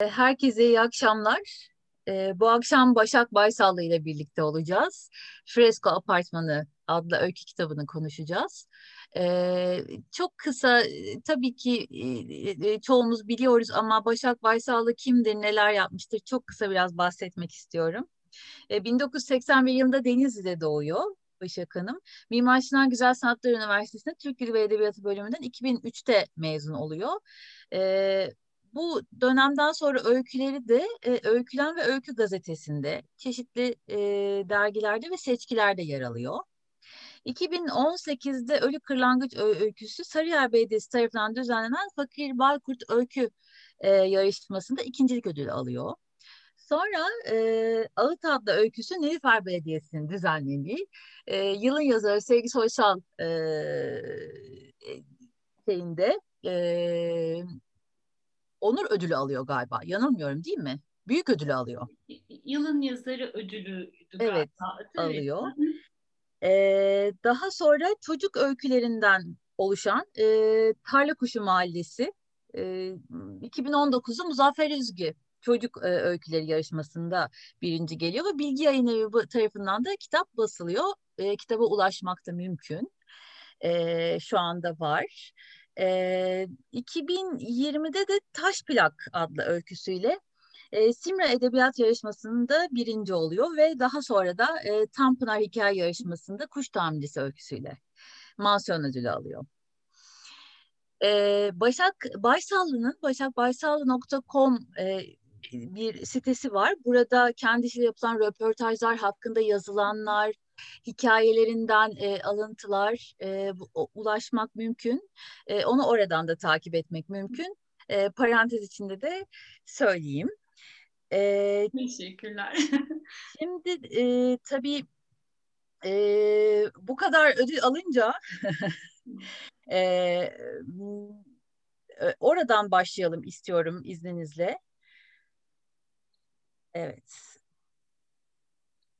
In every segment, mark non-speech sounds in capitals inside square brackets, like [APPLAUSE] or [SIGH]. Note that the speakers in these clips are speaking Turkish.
Herkese iyi akşamlar. Ee, bu akşam Başak Baysallı ile birlikte olacağız. Fresko Apartmanı adlı öykü kitabını konuşacağız. Ee, çok kısa, tabii ki e, e, çoğumuz biliyoruz ama Başak Baysallı kimdir, neler yapmıştır çok kısa biraz bahsetmek istiyorum. Ee, 1981 yılında Denizli'de doğuyor. Başak Hanım. Mimar Sinan Güzel Sanatlar Üniversitesi'nde Türk Dili ve Edebiyatı bölümünden 2003'te mezun oluyor. Ee, bu dönemden sonra öyküleri de e, Öykülen ve Öykü gazetesinde çeşitli e, dergilerde ve seçkilerde yer alıyor. 2018'de Ölü Kırlangıç öyküsü Sarıyer Belediyesi tarafından düzenlenen Fakir Baykurt Öykü e, yarışmasında ikincilik ödülü alıyor. Sonra e, Ağıt adlı öyküsü Nilüfer Belediyesi'nin düzenlediği e, yılın yazarı Sevgi Soysal e, şeyinde e, onur ödülü alıyor galiba. Yanılmıyorum değil mi? Büyük ödülü alıyor. Yılın yazarı ödülü evet, alıyor. Ee, daha sonra çocuk öykülerinden oluşan e, Tarla Kuşu Mahallesi e, 2019'da Muzaffer Üzgü çocuk e, öyküleri yarışmasında birinci geliyor ve Bilgi Yayın Evi tarafından da kitap basılıyor. E, kitaba ulaşmak da mümkün. E, şu anda var. E, 2020'de de Taş Plak adlı öyküsüyle e, Simra Edebiyat Yarışması'nda birinci oluyor ve daha sonra da e, Tanpınar Hikaye Yarışması'nda Kuş Tamircisi öyküsüyle mansiyon ödülü alıyor. E, Başak Baysallı'nın başakbaysallı.com e, bir sitesi var. Burada kendisiyle yapılan röportajlar hakkında yazılanlar, hikayelerinden e, alıntılar e, ulaşmak mümkün. E, onu oradan da takip etmek mümkün. E, parantez içinde de söyleyeyim. E, Teşekkürler. [LAUGHS] şimdi e, tabii e, bu kadar ödül alınca [LAUGHS] e, oradan başlayalım istiyorum izninizle. Evet.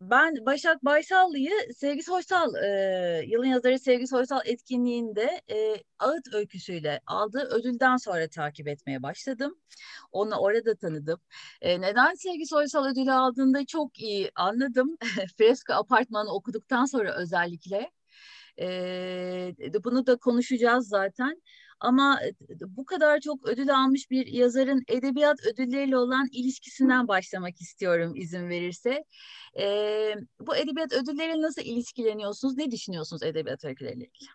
Ben Başak Baysallı'yı Sevgi Soysal, e, yılın yazarı Sevgi Soysal etkinliğinde e, Ağıt öyküsüyle aldığı ödülden sonra takip etmeye başladım. Onu orada tanıdım. E, neden Sevgi Soysal ödülü aldığında çok iyi anladım. [LAUGHS] Fresko Apartmanı okuduktan sonra özellikle. E, bunu da konuşacağız zaten. Ama e, bu kadar çok ödül almış bir yazarın edebiyat ödülleriyle olan ilişkisinden başlamak istiyorum izin verirse. Ee, bu edebiyat ödülleriyle nasıl ilişkileniyorsunuz? Ne düşünüyorsunuz edebiyat ödülleriyle ilgili?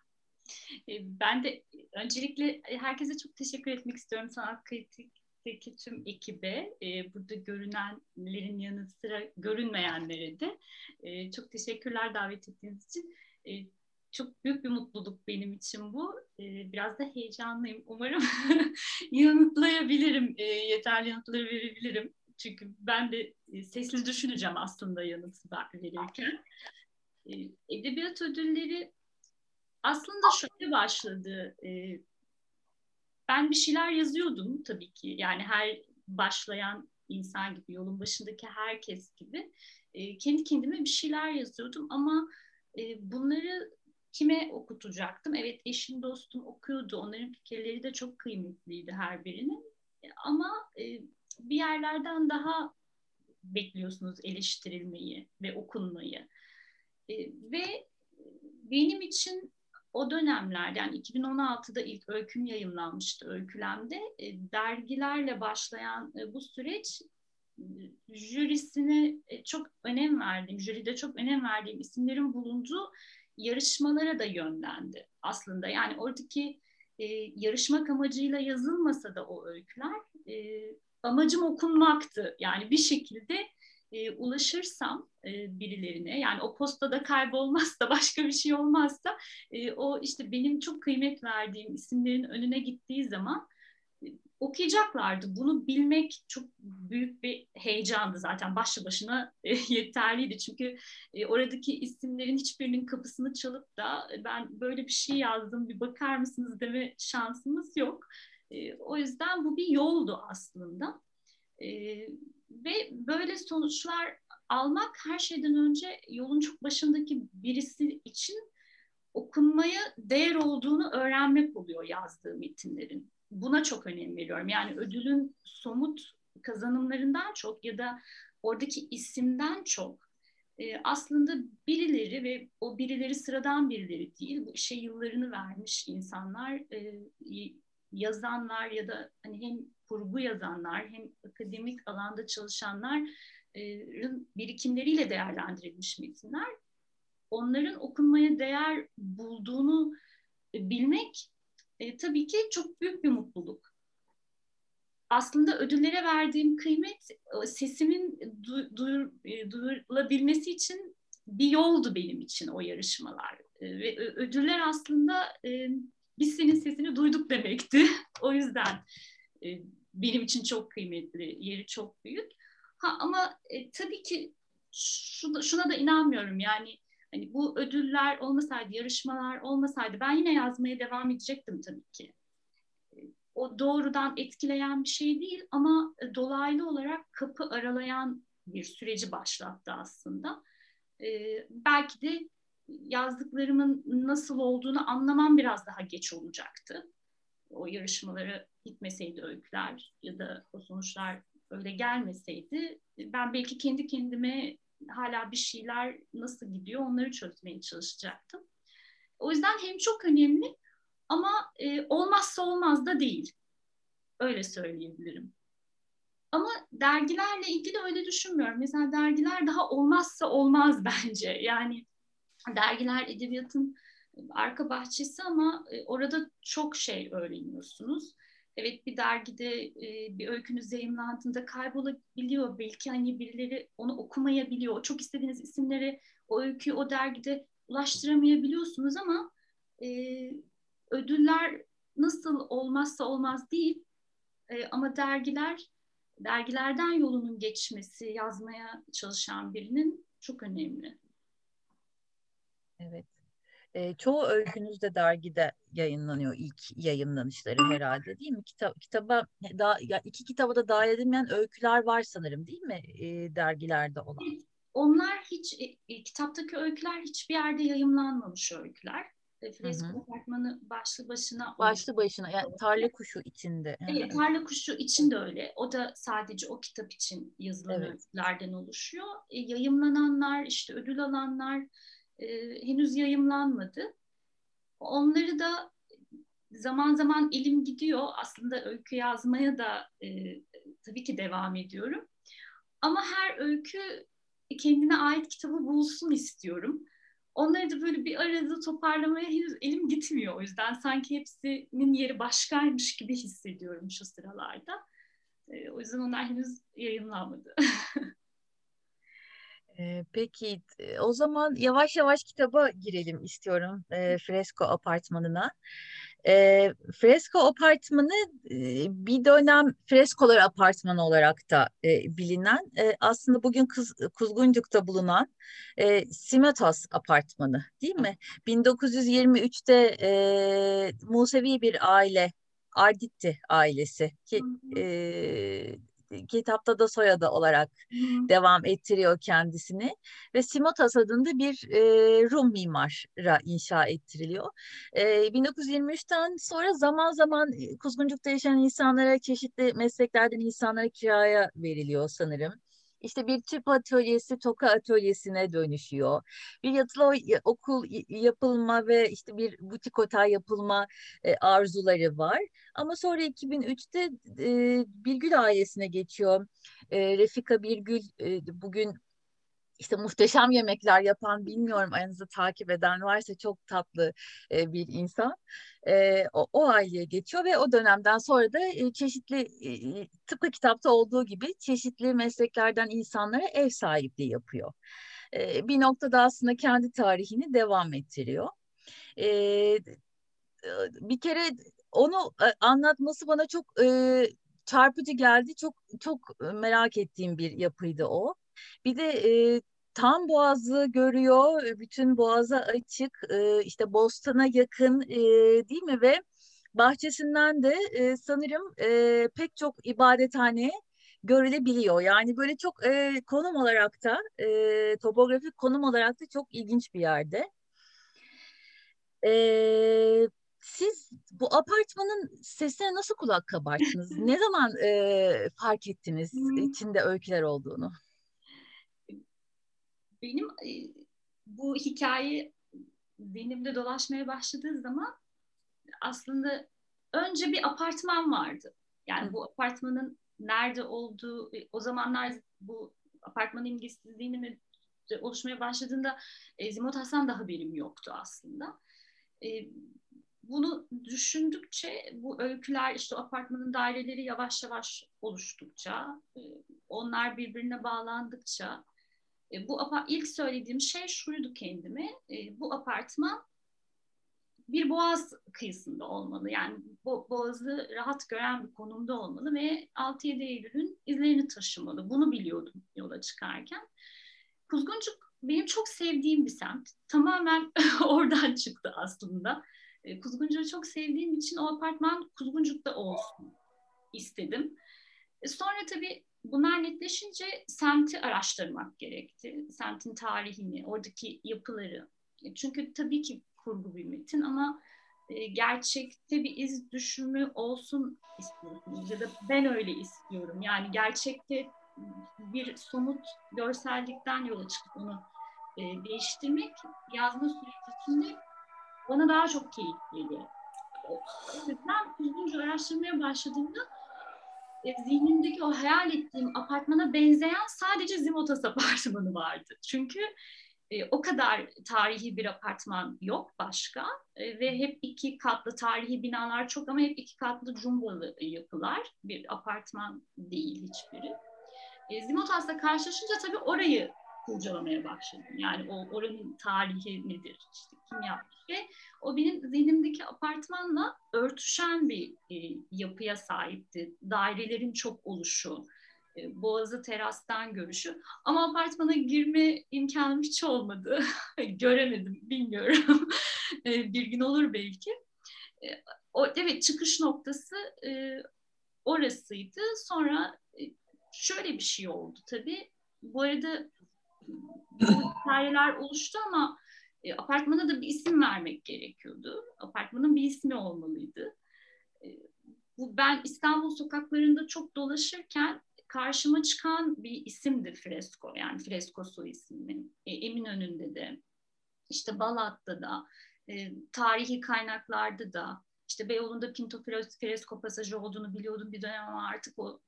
E, ben de öncelikle herkese çok teşekkür etmek istiyorum sanat kritikteki tüm ekibe, e, burada görünenlerin yanı sıra görünmeyenlere de e, çok teşekkürler davet ettiğiniz için. Çok büyük bir mutluluk benim için bu. Ee, biraz da heyecanlıyım. Umarım [LAUGHS] yanıtlayabilirim, e, yeterli yanıtları verebilirim. Çünkü ben de e, sesli düşüneceğim aslında yanıtı verirken. E, edebiyat ödülleri aslında şöyle başladı. Ben bir şeyler yazıyordum tabii ki. Yani her başlayan insan gibi, yolun başındaki herkes gibi. Kendi kendime bir şeyler yazıyordum ama e, bunları kime okutacaktım? Evet eşim dostum okuyordu. Onların fikirleri de çok kıymetliydi her birinin. E, ama e, bir yerlerden daha bekliyorsunuz eleştirilmeyi ve okunmayı. E, ve benim için o dönemlerde yani 2016'da ilk öyküm yayınlanmıştı öykülemde. E, dergilerle başlayan e, bu süreç e, jürisine e, çok önem verdiğim, jüride çok önem verdiğim isimlerin bulunduğu yarışmalara da yönlendi aslında. Yani oradaki e, yarışmak amacıyla yazılmasa da o öyküler e, amacım okunmaktı. Yani bir şekilde e, ulaşırsam e, birilerine yani o postada kaybolmazsa [LAUGHS] başka bir şey olmazsa e, o işte benim çok kıymet verdiğim isimlerin önüne gittiği zaman okuyacaklardı. Bunu bilmek çok büyük bir heyecandı zaten başlı başına e, [LAUGHS] yeterliydi. Çünkü e, oradaki isimlerin hiçbirinin kapısını çalıp da e, ben böyle bir şey yazdım bir bakar mısınız deme şansımız yok. O yüzden bu bir yoldu aslında. Ve böyle sonuçlar almak her şeyden önce yolun çok başındaki birisi için okunmaya değer olduğunu öğrenmek oluyor yazdığı metinlerin buna çok önem veriyorum. Yani ödülün somut kazanımlarından çok ya da oradaki isimden çok e, aslında birileri ve o birileri sıradan birileri değil, bu işe yıllarını vermiş insanlar, e, yazanlar ya da hani hem kurgu yazanlar hem akademik alanda çalışanların birikimleriyle değerlendirilmiş metinler. Onların okunmaya değer bulduğunu bilmek e, tabii ki çok büyük bir mutluluk. Aslında ödüllere verdiğim kıymet sesimin du, duyur, e, duyurulabilmesi için bir yoldu benim için o yarışmalar. E, ve ödüller aslında e, biz senin sesini duyduk demekti. [LAUGHS] o yüzden e, benim için çok kıymetli, yeri çok büyük. Ha ama e, tabii ki şuna, şuna da inanmıyorum. Yani hani bu ödüller olmasaydı, yarışmalar olmasaydı ben yine yazmaya devam edecektim tabii ki. E, o doğrudan etkileyen bir şey değil ama e, dolaylı olarak kapı aralayan bir süreci başlattı aslında. Ee, belki de yazdıklarımın nasıl olduğunu anlamam biraz daha geç olacaktı. O yarışmaları gitmeseydi öyküler ya da o sonuçlar öyle gelmeseydi ben belki kendi kendime hala bir şeyler nasıl gidiyor onları çözmeye çalışacaktım. O yüzden hem çok önemli ama e, olmazsa olmaz da değil. Öyle söyleyebilirim. Ama dergilerle ilgili öyle düşünmüyorum. Mesela dergiler daha olmazsa olmaz [LAUGHS] bence. Yani dergiler edebiyatın arka bahçesi ama e, orada çok şey öğreniyorsunuz. Evet bir dergide e, bir öykünüz yayınlandığında kaybolabiliyor. Belki hani birileri onu okumayabiliyor. Çok istediğiniz isimleri o öyküyü o dergide ulaştıramayabiliyorsunuz ama e, ödüller nasıl olmazsa olmaz değil. E, ama dergiler dergilerden yolunun geçmesi yazmaya çalışan birinin çok önemli. Evet. E, çoğu öykünüz de dergide yayınlanıyor ilk yayınlanışları herhalde değil mi? Kitap, kitaba daha ya iki kitaba da dahil edilmeyen öyküler var sanırım değil mi e, dergilerde olan? Onlar hiç e, e kitaptaki öyküler hiçbir yerde yayınlanmamış öyküler. E, Fresko apartmanı başlı başına. Başlı başına yani tarla kuşu içinde. Evet, tarla kuşu için de öyle. O da sadece o kitap için yazılan evet. öykülerden oluşuyor. E, yayımlananlar, işte ödül alanlar, e, henüz yayımlanmadı. Onları da zaman zaman elim gidiyor. Aslında öykü yazmaya da e, tabii ki devam ediyorum. Ama her öykü kendine ait kitabı bulsun istiyorum. Onları da böyle bir arada toparlamaya henüz elim gitmiyor. O yüzden sanki hepsinin yeri başkaymış gibi hissediyorum şu sıralarda. E, o yüzden onlar henüz yayınlanmadı. [LAUGHS] peki o zaman yavaş yavaş kitaba girelim istiyorum e, Fresko Apartmanı'na. E, Fresko Apartmanı e, bir dönem Freskolar Apartmanı olarak da e, bilinen e, aslında bugün Kız, Kuzguncuk'ta bulunan e, Simetos Apartmanı değil mi? 1923'te e, Musevi bir aile Arditti ailesi ki e, kitapta da soyadı olarak hmm. devam ettiriyor kendisini ve Simotas adında bir e, Rum mimara inşa ettiriliyor. E, 1923'ten sonra zaman zaman Kuzguncuk'ta yaşayan insanlara çeşitli mesleklerden insanlara kiraya veriliyor sanırım. İşte bir tüp atölyesi toka atölyesine dönüşüyor. Bir yatılı okul yapılma ve işte bir butik otel yapılma e, arzuları var. Ama sonra 2003'te e, Birgül ailesine geçiyor. E, Refika Birgül e, bugün işte muhteşem yemekler yapan bilmiyorum aranızda takip eden varsa çok tatlı e, bir insan. E, o, o aileye geçiyor ve o dönemden sonra da e, çeşitli e, tıpkı kitapta olduğu gibi çeşitli mesleklerden insanlara ev sahipliği yapıyor. E, bir noktada aslında kendi tarihini devam ettiriyor. E, bir kere onu e, anlatması bana çok e, çarpıcı geldi. Çok çok merak ettiğim bir yapıydı o. Bir de e, tam boğazı görüyor, bütün boğaza açık, e, işte Bostan'a yakın e, değil mi ve bahçesinden de e, sanırım e, pek çok ibadethane görülebiliyor. Yani böyle çok e, konum olarak da e, topografik konum olarak da çok ilginç bir yerde. E, siz bu apartmanın sesine nasıl kulak kabarttınız? ne zaman e, fark ettiniz hmm. içinde öyküler olduğunu? Benim e, bu hikaye zihnimde dolaşmaya başladığı zaman aslında önce bir apartman vardı. Yani Hı. bu apartmanın nerede olduğu, o zamanlar bu apartman imgesizliğinin oluşmaya başladığında e, Zimot Hasan da haberim yoktu aslında. E, bunu düşündükçe bu öyküler işte apartmanın daireleri yavaş yavaş oluştukça, e, onlar birbirine bağlandıkça e, bu ilk söylediğim şey şuydu kendime. E, bu apartman bir boğaz kıyısında olmalı. Yani bo boğazı rahat gören bir konumda olmalı ve 6-7 Eylül'ün izlerini taşımalı. Bunu biliyordum yola çıkarken. Kuzguncuk benim çok sevdiğim bir semt. Tamamen [LAUGHS] oradan çıktı aslında. E, Kuzguncuk'u çok sevdiğim için o apartman Kuzguncuk'ta olsun istedim. Sonra tabii bunlar netleşince semti araştırmak gerekti. Semtin tarihini, oradaki yapıları. E, çünkü tabii ki kurgu bir metin ama e, gerçekte bir iz düşümü olsun istiyorsunuz ya da ben öyle istiyorum. Yani gerçekte bir somut görsellikten yola çıkıp onu e, değiştirmek yazma süreci içinde bana daha çok keyif geliyor. O yüzden uzunca araştırmaya başladığımda zihnimdeki o hayal ettiğim apartmana benzeyen sadece Zimotas [LAUGHS] apartmanı vardı. Çünkü e, o kadar tarihi bir apartman yok başka e, ve hep iki katlı tarihi binalar çok ama hep iki katlı cumbalı yapılar. Bir apartman değil hiçbiri. E, Zimotas'la karşılaşınca tabii orayı kurcalamaya başladım. Yani o oranın tarihi nedir, işte kim yapmış ve o benim zihnimdeki apartmanla örtüşen bir e, yapıya sahipti. Dairelerin çok oluşu, e, Boğazı terastan görüşü. Ama apartmana girme imkanım hiç olmadı. [LAUGHS] Göremedim, bilmiyorum. [LAUGHS] E, bir gün olur belki. E, o, evet çıkış noktası e, orasıydı. Sonra e, şöyle bir şey oldu tabii. Bu arada hikayeler oluştu ama e, apartmana da bir isim vermek gerekiyordu. Apartmanın bir ismi olmalıydı. E, bu ben İstanbul sokaklarında çok dolaşırken karşıma çıkan bir isimdi Fresko. Yani Freskosu ismi. E, Eminönü'nde de, işte Balat'ta da, e, tarihi kaynaklarda da, işte Beyoğlu'nda Pinto Fresko pasajı olduğunu biliyordum bir dönem ama artık o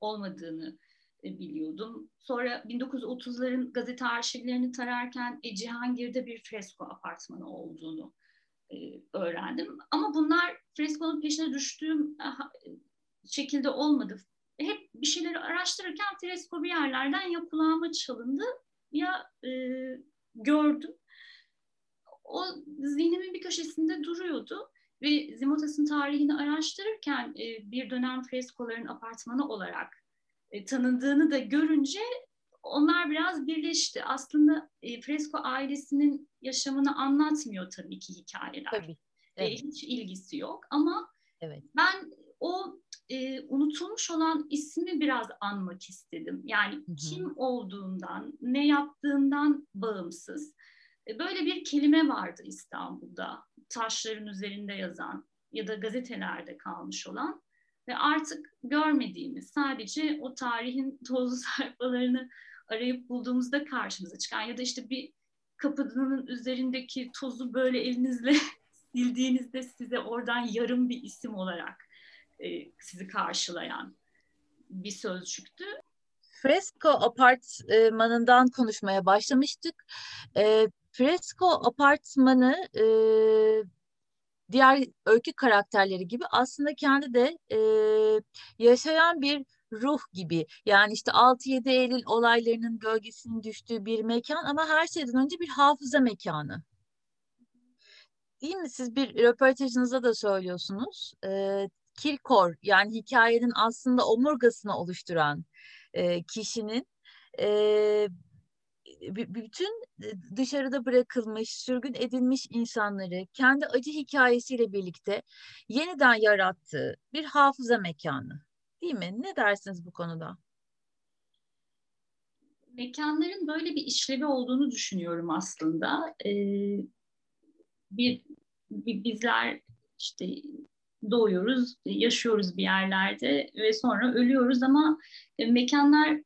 olmadığını biliyordum. Sonra 1930'ların gazete arşivlerini tararken e, Cihangir'de bir fresko apartmanı olduğunu e, öğrendim. Ama bunlar freskonun peşine düştüğüm e, şekilde olmadı. Hep bir şeyleri araştırırken fresko bir yerlerden ya kulağıma çalındı ya e, gördüm. O zihnimin bir köşesinde duruyordu ve Zimotas'ın tarihini araştırırken e, bir dönem freskoların apartmanı olarak e, tanındığını da görünce onlar biraz birleşti. Aslında e, Fresco ailesinin yaşamını anlatmıyor tabii ki hikayeler. Tabii. E, evet. E, hiç ilgisi yok ama evet. ben o e, unutulmuş olan ismi biraz anmak istedim. Yani Hı-hı. kim olduğundan, ne yaptığından bağımsız. E, böyle bir kelime vardı İstanbul'da. Taşların üzerinde yazan ya da gazetelerde kalmış olan ve artık görmediğimiz sadece o tarihin [LAUGHS] tozlu sayfalarını arayıp bulduğumuzda karşımıza çıkan ya da işte bir kapının üzerindeki tozu böyle elinizle [LAUGHS] sildiğinizde size oradan yarım bir isim olarak e, sizi karşılayan bir sözcüktü. Fresco apartmanından konuşmaya başlamıştık. E, Fresco apartmanı e, diğer öykü karakterleri gibi aslında kendi de e, yaşayan bir ruh gibi. Yani işte 6-7 Eylül olaylarının gölgesinin düştüğü bir mekan ama her şeyden önce bir hafıza mekanı. Değil mi? Siz bir röportajınızda da söylüyorsunuz. E, Kirkor yani hikayenin aslında omurgasını oluşturan e, kişinin e, bütün e, dışarıda bırakılmış, sürgün edilmiş insanları kendi acı hikayesiyle birlikte yeniden yarattığı bir hafıza mekanı. Değil mi? Ne dersiniz bu konuda? Mekanların böyle bir işlevi olduğunu düşünüyorum aslında. Ee, bir, bir bizler işte doğuyoruz, yaşıyoruz bir yerlerde ve sonra ölüyoruz ama e, mekanlar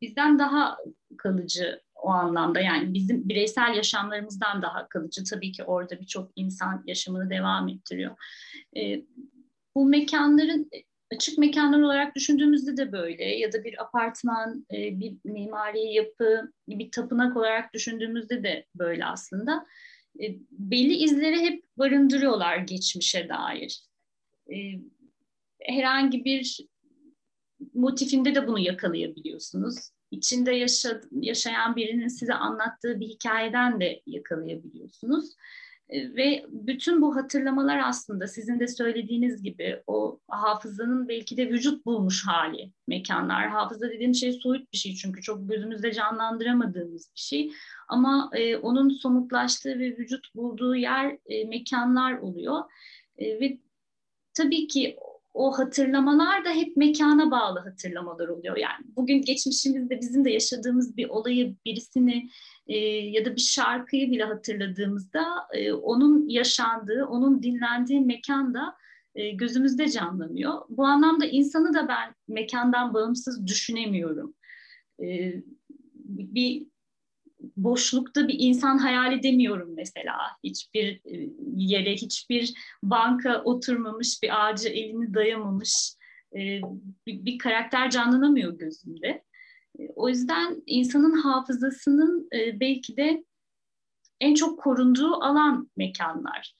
bizden daha kalıcı o anlamda yani bizim bireysel yaşamlarımızdan daha kalıcı. Tabii ki orada birçok insan yaşamını devam ettiriyor. E, bu mekanların açık mekanlar olarak düşündüğümüzde de böyle ya da bir apartman, e, bir mimari yapı, bir tapınak olarak düşündüğümüzde de böyle aslında. E, belli izleri hep barındırıyorlar geçmişe dair. E, herhangi bir motifinde de bunu yakalayabiliyorsunuz. İçinde yaşa, yaşayan birinin size anlattığı bir hikayeden de yakalayabiliyorsunuz. E, ve bütün bu hatırlamalar aslında sizin de söylediğiniz gibi o hafızanın belki de vücut bulmuş hali mekanlar. Hafıza dediğim şey soyut bir şey çünkü çok gözümüzde canlandıramadığımız bir şey. Ama e, onun somutlaştığı ve vücut bulduğu yer e, mekanlar oluyor. E, ve tabii ki o hatırlamalar da hep mekana bağlı hatırlamalar oluyor. Yani bugün geçmişimizde bizim de yaşadığımız bir olayı, birisini e, ya da bir şarkıyı bile hatırladığımızda e, onun yaşandığı, onun dinlendiği mekan da e, gözümüzde canlanıyor. Bu anlamda insanı da ben mekandan bağımsız düşünemiyorum. E, bir boşlukta bir insan hayal edemiyorum mesela. Hiçbir e, yere, hiçbir banka oturmamış, bir ağaca elini dayamamış e, bir, bir karakter canlanamıyor gözümde. E, o yüzden insanın hafızasının belki de en çok korunduğu alan mekanlar.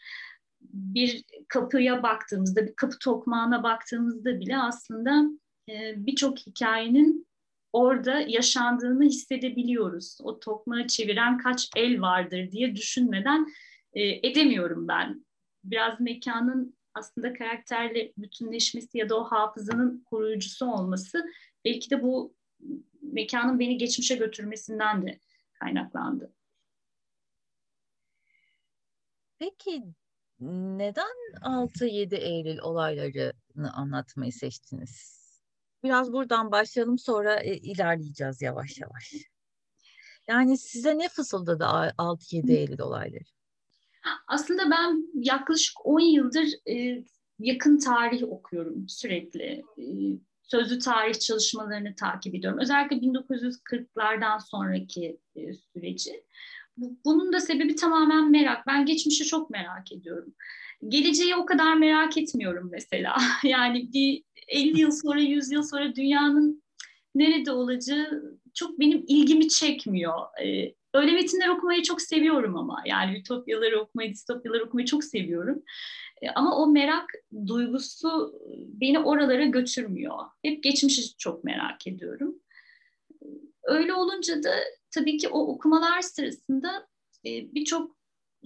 Bir kapıya baktığımızda, bir kapı tokmağına baktığımızda bile aslında birçok hikayenin orada yaşandığını hissedebiliyoruz. O tokmağı çeviren kaç el vardır diye düşünmeden e, edemiyorum ben. Biraz mekanın aslında karakterle bütünleşmesi ya da o hafızanın koruyucusu olması belki de bu mekanın beni geçmişe götürmesinden de kaynaklandı. Peki neden 6-7 Eylül olaylarını anlatmayı seçtiniz? Biraz buradan başlayalım sonra e, ilerleyeceğiz yavaş yavaş. Yani size ne fısıldadı 6-7 Eylül olayları? Aslında ben yaklaşık 10 yıldır e, yakın tarih okuyorum sürekli. E, sözlü tarih çalışmalarını takip ediyorum. Özellikle 1940'lardan sonraki e, süreci. Bunun da sebebi tamamen merak. Ben geçmişi çok merak ediyorum. Geleceği o kadar merak etmiyorum mesela. [LAUGHS] Yani bir 50 yıl sonra, 100 yıl sonra dünyanın nerede olacağı çok benim ilgimi çekmiyor. Ee, öyle metinler okumayı çok seviyorum ama. Yani ütopyaları okumayı, distopyaları okumayı çok seviyorum. Ee, ama o merak duygusu beni oralara götürmüyor. Hep geçmişi çok merak ediyorum. Öyle olunca da tabii ki o okumalar sırasında e, birçok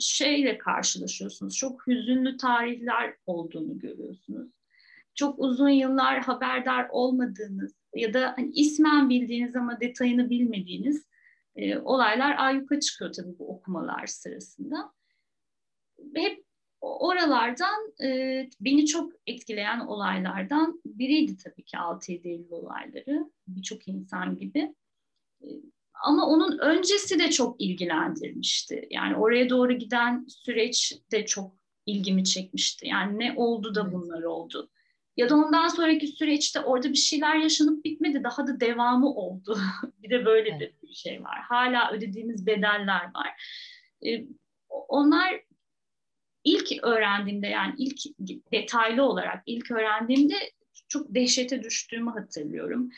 şeyle karşılaşıyorsunuz. Çok hüzünlü tarihler olduğunu görüyorsunuz çok uzun yıllar haberdar olmadığınız ya da hani ismen bildiğiniz ama detayını bilmediğiniz e, olaylar ayyuka çıkıyor tabii bu okumalar sırasında. Hep oralardan e, beni çok etkileyen olaylardan biriydi tabii ki 6-7 Eylül olayları birçok insan gibi. E, ama onun öncesi de çok ilgilendirmişti. Yani oraya doğru giden süreç de çok ilgimi çekmişti. Yani ne oldu da bunlar oldu? Ya da ondan sonraki süreçte orada bir şeyler yaşanıp bitmedi. Daha da devamı oldu. [LAUGHS] bir de böyle evet. bir şey var. Hala ödediğimiz bedeller var. Ee, onlar ilk öğrendiğimde yani ilk detaylı olarak ilk öğrendiğimde çok dehşete düştüğümü hatırlıyorum.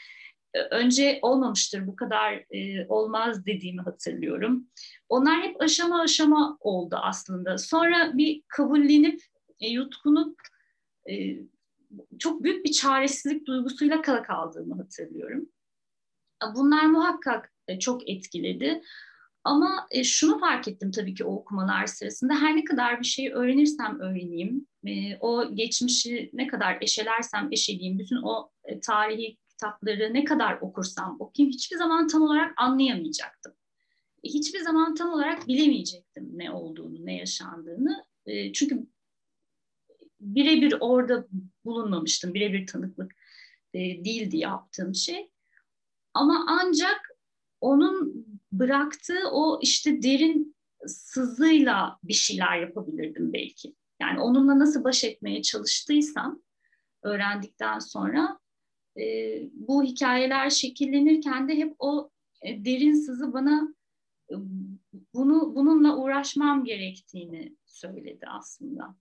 Ee, önce olmamıştır bu kadar e, olmaz dediğimi hatırlıyorum. Onlar hep aşama aşama oldu aslında. Sonra bir kabullenip e, yutkunup e, çok büyük bir çaresizlik duygusuyla kala kaldığımı hatırlıyorum. Bunlar muhakkak e, çok etkiledi. Ama e, şunu fark ettim tabii ki o okumalar sırasında. Her ne kadar bir şeyi öğrenirsem öğreneyim, e, o geçmişi ne kadar eşelersem eşeleyeyim, bütün o tarihi kitapları ne kadar okursam okuyayım hiçbir zaman tam olarak anlayamayacaktım. Hiçbir zaman tam olarak bilemeyecektim ne olduğunu, ne yaşandığını. Çünkü birebir orada bulunmamıştım. Birebir tanıklık e, değildi yaptığım şey. Ama ancak onun bıraktığı o işte derin sızıyla bir şeyler yapabilirdim belki. Yani onunla nasıl baş etmeye çalıştıysam öğrendikten sonra e, bu hikayeler şekillenirken de hep o e, derin sızı bana e, bunu bununla uğraşmam gerektiğini söyledi aslında.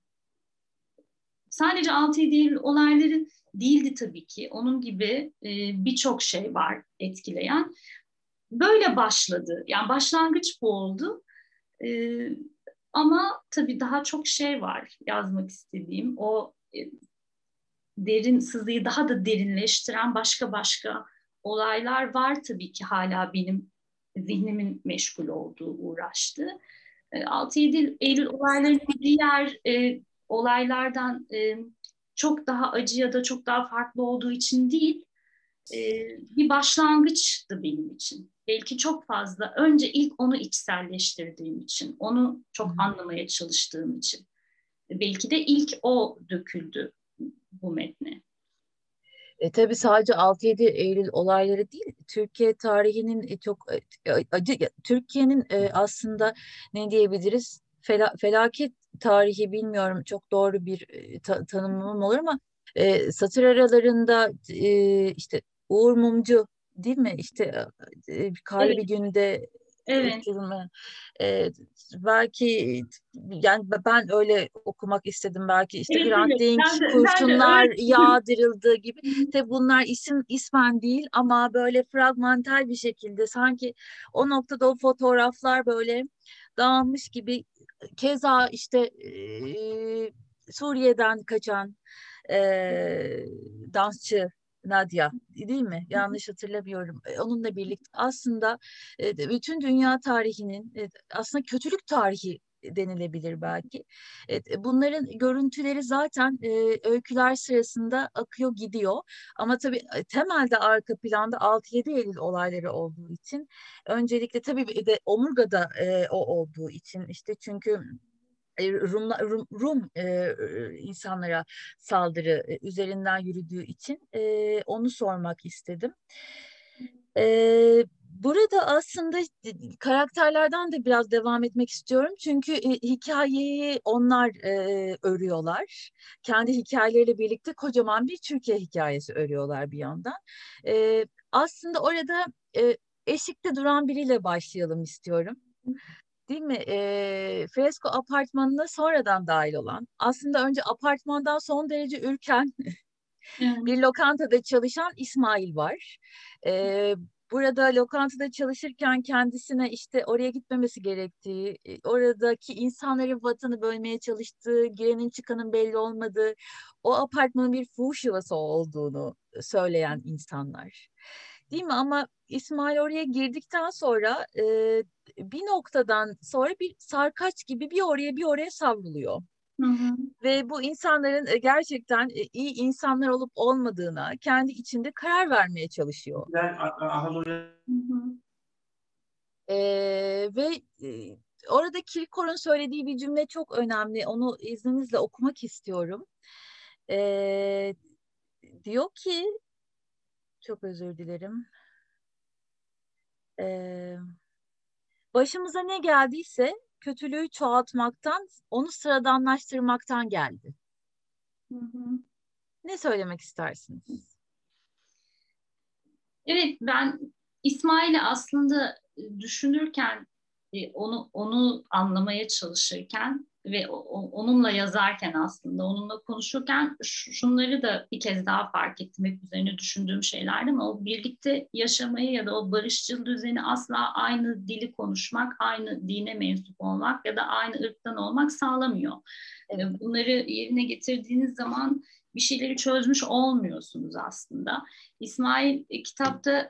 Sadece 6 değil olayları değildi tabii ki. Onun gibi e, birçok şey var etkileyen. Böyle başladı. Yani başlangıç bu oldu. E, ama tabii daha çok şey var yazmak istediğim. O e, derin sızıyı daha da derinleştiren başka başka olaylar var tabii ki hala benim zihnimin meşgul olduğu, uğraştığı. 6-7 Eylül olaylarının diğer e, olaylardan e, çok daha acı ya da çok daha farklı olduğu için değil, e, bir başlangıçtı benim için. Belki çok fazla, önce ilk onu içselleştirdiğim için, onu çok hmm. anlamaya çalıştığım için. Belki de ilk o döküldü bu metne. E, tabii sadece 6-7 Eylül olayları değil, Türkiye tarihinin e, çok e, acı, Türkiye'nin e, aslında ne diyebiliriz, Fela, felaket tarihi bilmiyorum çok doğru bir e, ta, tanımlamam olur ama e, satır aralarında e, işte Uğur Mumcu değil mi? İşte e, karlı evet. bir günde Evet. Ee, belki yani ben öyle okumak istedim belki işte evet, Grant evet. Dink, kurşunlar de, yağdırıldığı gibi. Tabi bunlar isim ismen değil ama böyle fragmental bir şekilde sanki o noktada o fotoğraflar böyle dağılmış gibi keza işte e, Suriye'den kaçan e, dansçı Nadia değil mi? Yanlış hatırlamıyorum. Onunla birlikte aslında bütün dünya tarihinin aslında kötülük tarihi denilebilir belki. Bunların görüntüleri zaten öyküler sırasında akıyor gidiyor. Ama tabii temelde arka planda 6-7 Eylül olayları olduğu için öncelikle tabii de omurgada o olduğu için işte çünkü Rum, Rum, Rum e, insanlara saldırı üzerinden yürüdüğü için e, onu sormak istedim. E, burada aslında karakterlerden de biraz devam etmek istiyorum. Çünkü e, hikayeyi onlar e, örüyorlar. Kendi hikayeleriyle birlikte kocaman bir Türkiye hikayesi örüyorlar bir yandan. E, aslında orada e, eşikte duran biriyle başlayalım istiyorum değil mi? E, Fresko apartmanına sonradan dahil olan, aslında önce apartmandan son derece ürken bir lokantada çalışan İsmail var. E, burada lokantada çalışırken kendisine işte oraya gitmemesi gerektiği, oradaki insanların vatanı bölmeye çalıştığı, girenin çıkanın belli olmadığı, o apartmanın bir fuhuş yuvası olduğunu söyleyen insanlar. Değil mi? Ama İsmail oraya girdikten sonra e, bir noktadan sonra bir sarkaç gibi bir oraya bir oraya savruluyor. Hı hı. Ve bu insanların e, gerçekten e, iyi insanlar olup olmadığına kendi içinde karar vermeye çalışıyor. Ben, hı hı. Ee, ve e, orada Kirkor'un söylediği bir cümle çok önemli. Onu izninizle okumak istiyorum. Ee, diyor ki, çok özür dilerim. Ee, başımıza ne geldiyse kötülüğü çoğaltmaktan, onu sıradanlaştırmaktan geldi. Hı hı. Ne söylemek istersiniz? Evet, ben İsmail'i aslında düşünürken, e, onu onu anlamaya çalışırken ve onunla yazarken aslında onunla konuşurken şunları da bir kez daha fark ettim hep üzerine düşündüğüm şeylerdi ama o birlikte yaşamayı ya da o barışçıl düzeni asla aynı dili konuşmak, aynı dine mensup olmak ya da aynı ırktan olmak sağlamıyor. Bunları yerine getirdiğiniz zaman bir şeyleri çözmüş olmuyorsunuz aslında. İsmail e, kitapta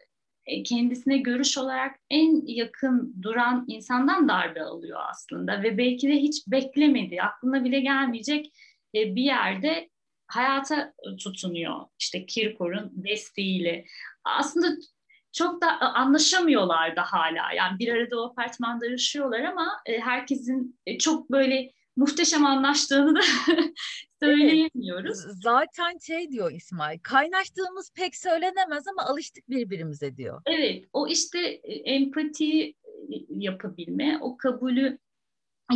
kendisine görüş olarak en yakın duran insandan darbe alıyor aslında ve belki de hiç beklemedi, aklına bile gelmeyecek e, bir yerde hayata tutunuyor. İşte Kirkor'un desteğiyle. Aslında çok da anlaşamıyorlar da hala. Yani bir arada o apartmanda yaşıyorlar ama e, herkesin çok böyle muhteşem anlaştığını da [LAUGHS] söyleyemiyoruz. Evet. Zaten şey diyor İsmail, kaynaştığımız pek söylenemez ama alıştık birbirimize diyor. Evet, o işte e, empati e, yapabilme, o kabulü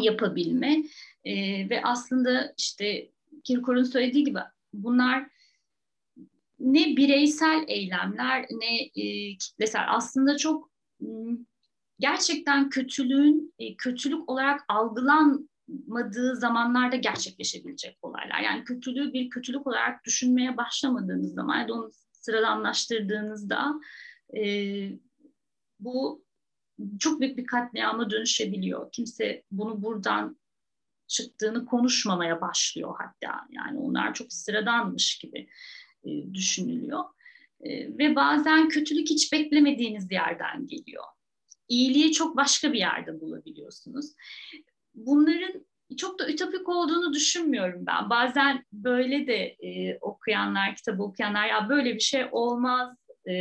yapabilme e, ve aslında işte Kirkor'un söylediği gibi bunlar ne bireysel eylemler ne e, kitlesel aslında çok gerçekten kötülüğün e, kötülük olarak algılanmadığı zamanlarda gerçekleşebilecek olaylar. Yani kötülüğü bir kötülük olarak düşünmeye başlamadığınız zaman ya da onu sıradanlaştırdığınızda e, bu çok büyük bir katliama dönüşebiliyor. Kimse bunu buradan çıktığını konuşmamaya başlıyor hatta. Yani onlar çok sıradanmış gibi e, düşünülüyor. E, ve bazen kötülük hiç beklemediğiniz yerden geliyor. İyiliği çok başka bir yerde bulabiliyorsunuz. Bunların çok da ütopik olduğunu düşünmüyorum ben. Bazen böyle de e, okuyanlar, kitabı okuyanlar ya böyle bir şey olmaz e,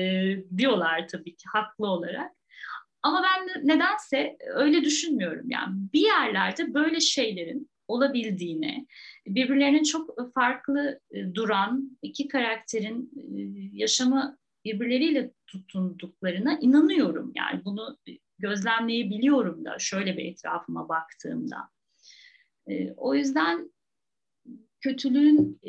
diyorlar tabii ki haklı olarak. Ama ben nedense öyle düşünmüyorum. Yani bir yerlerde böyle şeylerin olabildiğini, birbirlerinin çok farklı e, duran iki karakterin e, yaşamı birbirleriyle tutunduklarına inanıyorum. Yani bunu gözlemleyebiliyorum da şöyle bir etrafıma baktığımda. E, o yüzden kötülüğün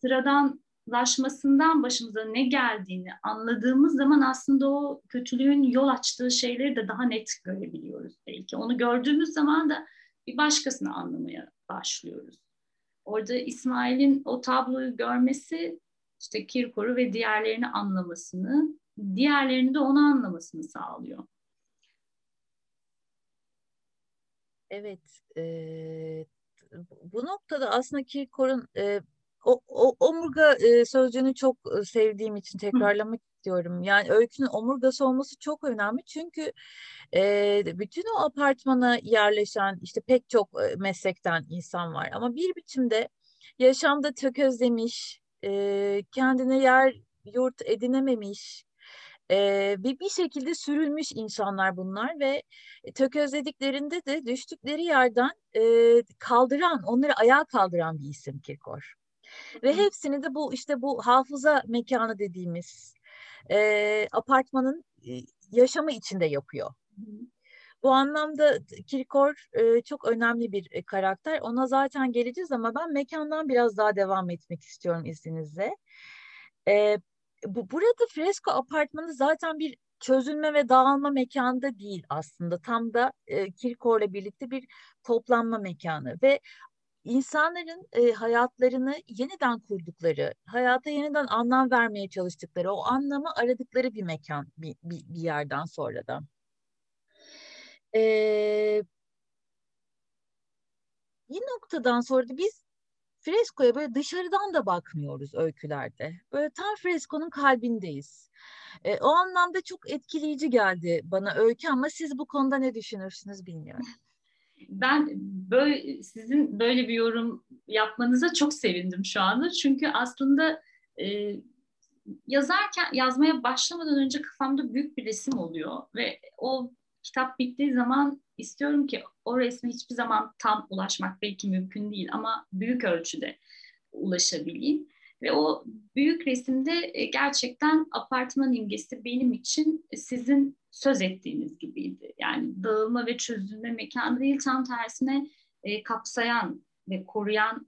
sıradan laşmasından başımıza ne geldiğini anladığımız zaman aslında o kötülüğün yol açtığı şeyleri de daha net görebiliyoruz belki. Onu gördüğümüz zaman da bir başkasını anlamaya başlıyoruz. Orada İsmail'in o tabloyu görmesi işte Kirkor'u ve diğerlerini anlamasını, diğerlerini de onu anlamasını sağlıyor. Evet, e, bu noktada aslında Kirkor'un e, o, o omurga e, sözcüğünü çok e, sevdiğim için tekrarlamak istiyorum. Yani öykünün omurgası olması çok önemli. Çünkü e, bütün o apartmana yerleşen işte pek çok e, meslekten insan var. Ama bir biçimde yaşamda tökezlemiş, e, kendine yer yurt edinememiş, e, bir, bir şekilde sürülmüş insanlar bunlar ve tökezlediklerinde de düştükleri yerden e, kaldıran, onları ayağa kaldıran bir isim Kirkor. Ve hepsini de bu işte bu hafıza mekanı dediğimiz e, apartmanın e, yaşamı içinde yapıyor. Bu anlamda Kirkor e, çok önemli bir e, karakter. Ona zaten geleceğiz ama ben mekandan biraz daha devam etmek istiyorum izninizle. E, bu, burada fresko apartmanı zaten bir çözülme ve dağılma mekanı da değil aslında. Tam da e, Kirkor'la birlikte bir toplanma mekanı ve insanların e, hayatlarını yeniden kurdukları, hayata yeniden anlam vermeye çalıştıkları, o anlamı aradıkları bir mekan bir, bir, bir yerden sonra da. E, bir noktadan sonra da biz freskoya böyle dışarıdan da bakmıyoruz öykülerde. Böyle tam freskonun kalbindeyiz. E, o anlamda çok etkileyici geldi bana öykü ama siz bu konuda ne düşünürsünüz bilmiyorum. [LAUGHS] Ben böyle sizin böyle bir yorum yapmanıza çok sevindim şu anda. Çünkü aslında e, yazarken yazmaya başlamadan önce kafamda büyük bir resim oluyor ve o kitap bittiği zaman istiyorum ki o resme hiçbir zaman tam ulaşmak belki mümkün değil ama büyük ölçüde ulaşabileyim. Ve o büyük resimde e, gerçekten apartman imgesi benim için sizin söz ettiğiniz gibiydi. Yani dağılma ve çözülme mekanı değil tam tersine e, kapsayan ve koruyan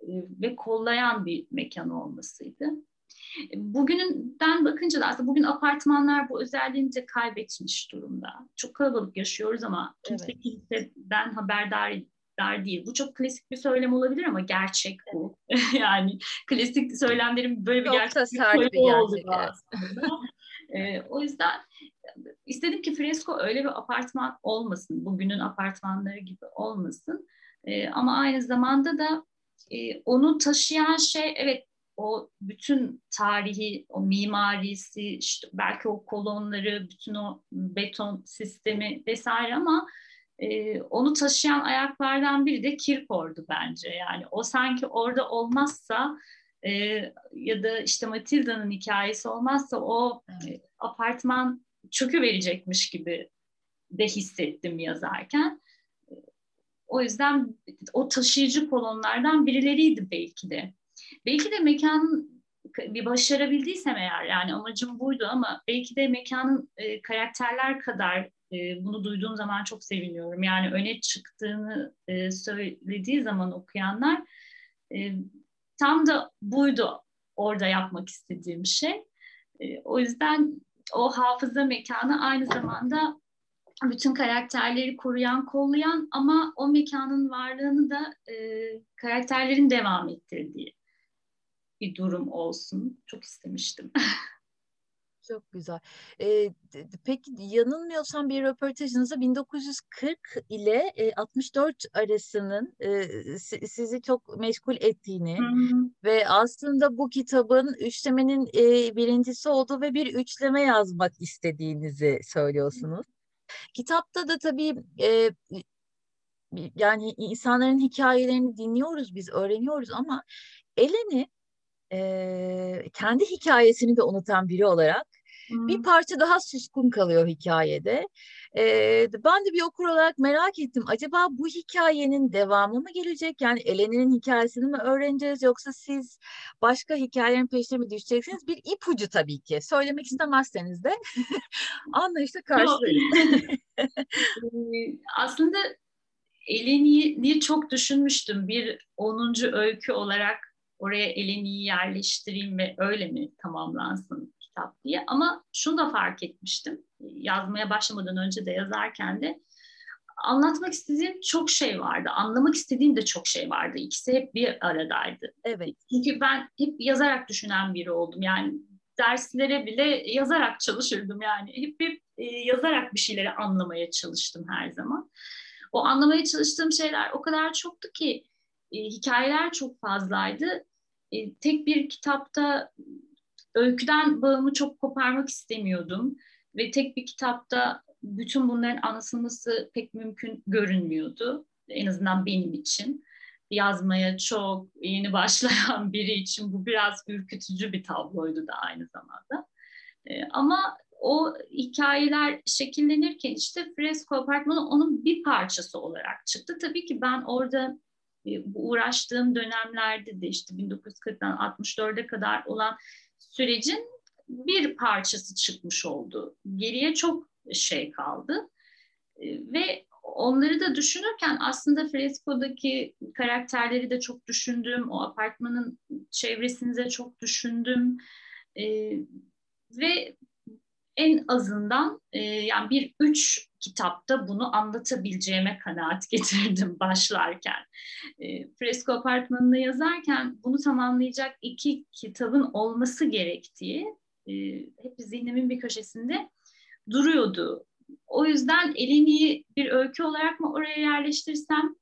e, ve kollayan bir mekan olmasıydı. Bugünden bakınca da aslında bugün apartmanlar bu özelliğini de kaybetmiş durumda. Çok kalabalık yaşıyoruz ama kimse evet. kimseden haberdar dar değil. Bu çok klasik bir söylem olabilir ama gerçek bu. [LAUGHS] yani klasik söylemlerin böyle bir gerçek bir oldu aslında. ee, o yüzden istedim ki Fresco öyle bir apartman olmasın. Bugünün apartmanları gibi olmasın. Ee, ama aynı zamanda da e, onu taşıyan şey evet o bütün tarihi, o mimarisi, işte belki o kolonları, bütün o beton sistemi vesaire ama e, onu taşıyan ayaklardan biri de Kirkor'du bence. Yani o sanki orada olmazsa e, ya da işte Matilda'nın hikayesi olmazsa o e, apartman çökü verecekmiş gibi de hissettim yazarken. O yüzden o taşıyıcı kolonlardan birileriydi belki de. Belki de mekanın bir başarabildiysem eğer yani amacım buydu ama belki de mekanın e, karakterler kadar E, bunu duyduğum zaman çok seviniyorum. Yani öne çıktığını e, söylediği zaman okuyanlar e, tam da buydu orada yapmak istediğim şey. E, o yüzden o hafıza mekanı aynı zamanda bütün karakterleri koruyan, kollayan ama o mekanın varlığını da e, karakterlerin devam ettirdiği bir durum olsun. Çok istemiştim. [LAUGHS] Çok güzel. Ee, peki yanılmıyorsam bir röportajınızda 1940 ile e, 64 arasının e, sizi çok meşgul ettiğini Hı-hı. ve aslında bu kitabın üçlemenin e, birincisi olduğu ve bir üçleme yazmak istediğinizi söylüyorsunuz. Kitapta da tabii e, yani insanların hikayelerini dinliyoruz biz, öğreniyoruz ama Eleni e, kendi hikayesini de unutan biri olarak hmm. bir parça daha suskun kalıyor hikayede. E, ben de bir okur olarak merak ettim. Acaba bu hikayenin devamı mı gelecek? Yani Eleni'nin hikayesini mi öğreneceğiz yoksa siz başka hikayelerin peşine mi düşeceksiniz? Bir ipucu tabii ki. Söylemek istemezseniz de [LAUGHS] anlayışla karşılarız. [LAUGHS] Aslında Eleni'yi çok düşünmüştüm. Bir 10. öykü olarak oraya Eleni'yi yerleştireyim ve öyle mi tamamlansın kitap diye. Ama şunu da fark etmiştim. Yazmaya başlamadan önce de yazarken de anlatmak istediğim çok şey vardı. Anlamak istediğim de çok şey vardı. İkisi hep bir aradaydı. Evet. Çünkü ben hep yazarak düşünen biri oldum. Yani derslere bile yazarak çalışırdım yani. Hep hep e, yazarak bir şeyleri anlamaya çalıştım her zaman. O anlamaya çalıştığım şeyler o kadar çoktu ki e, hikayeler çok fazlaydı. E, tek bir kitapta öyküden bağımı çok koparmak istemiyordum ve tek bir kitapta bütün bunların anlatılması pek mümkün görünmüyordu. En azından benim için. Yazmaya çok yeni [LAUGHS] başlayan biri için bu biraz ürkütücü bir tabloydu da aynı zamanda. E, ama o hikayeler şekillenirken işte Fresko Apartmanı onun bir parçası olarak çıktı. Tabii ki ben orada bu uğraştığım dönemlerde de işte 1940'dan 64'e kadar olan sürecin bir parçası çıkmış oldu. Geriye çok şey kaldı. E, ve onları da düşünürken aslında Fresco'daki karakterleri de çok düşündüm. O apartmanın çevresinde çok düşündüm. Ee, ve en azından e, yani bir üç kitapta bunu anlatabileceğime kanaat [LAUGHS] getirdim başlarken. E, Fresko Apartmanı'nı yazarken bunu tamamlayacak iki kitabın olması gerektiği e, hep zihnimin bir köşesinde duruyordu. O yüzden Eleni'yi bir öykü olarak mı oraya yerleştirsem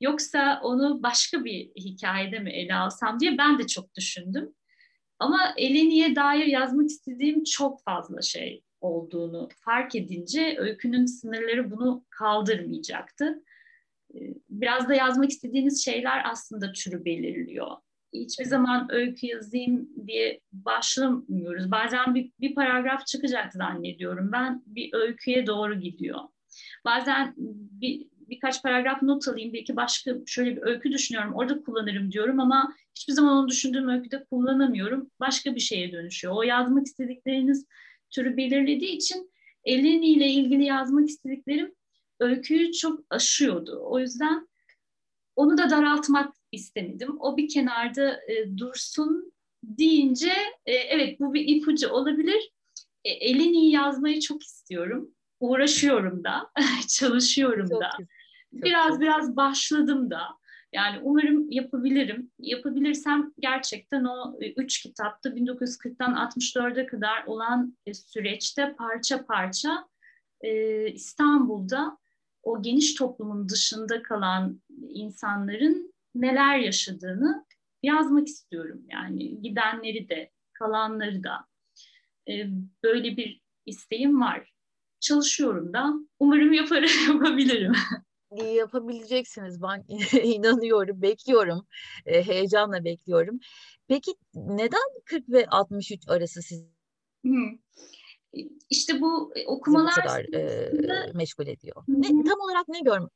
yoksa onu başka bir hikayede mi ele alsam diye ben de çok düşündüm. Ama Eleni'ye dair yazmak istediğim çok fazla şey olduğunu fark edince öykünün sınırları bunu kaldırmayacaktı. Ee, biraz da yazmak istediğiniz şeyler aslında türü belirliyor. Hiçbir zaman öykü yazayım diye başlamıyoruz. Bazen bir, bir paragraf çıkacak zannediyorum. Ben bir öyküye doğru gidiyor. Bazen bir, birkaç paragraf not alayım, belki başka şöyle bir öykü düşünüyorum, orada kullanırım diyorum ama hiçbir zaman onu düşündüğüm öyküde kullanamıyorum. Başka bir şeye dönüşüyor. O yazmak istedikleriniz türü belirlediği için Eleni ile ilgili yazmak istediklerim öyküyü çok aşıyordu. O yüzden onu da daraltmak istemedim. O bir kenarda e, dursun deyince e, evet bu bir ipucu olabilir. E, Eleni'yi yazmayı çok istiyorum. Uğraşıyorum da, [LAUGHS] çalışıyorum çok da. Güzel. Biraz çok. biraz başladım da. Yani umarım yapabilirim. Yapabilirsem gerçekten o e, üç kitapta 1940'tan 64'e kadar olan e, süreçte parça parça e, İstanbul'da o geniş toplumun dışında kalan insanların neler yaşadığını yazmak istiyorum. Yani gidenleri de, kalanları da. Böyle bir isteğim var. Çalışıyorum da. Umarım yaparım, [LAUGHS] yapabilirim yapabileceksiniz. Ben [LAUGHS] inanıyorum, bekliyorum. E, heyecanla bekliyorum. Peki neden 40 ve 63 arası siz? İşte bu e, okumalar bu kadar e, meşgul ediyor. Ne, tam olarak ne görm?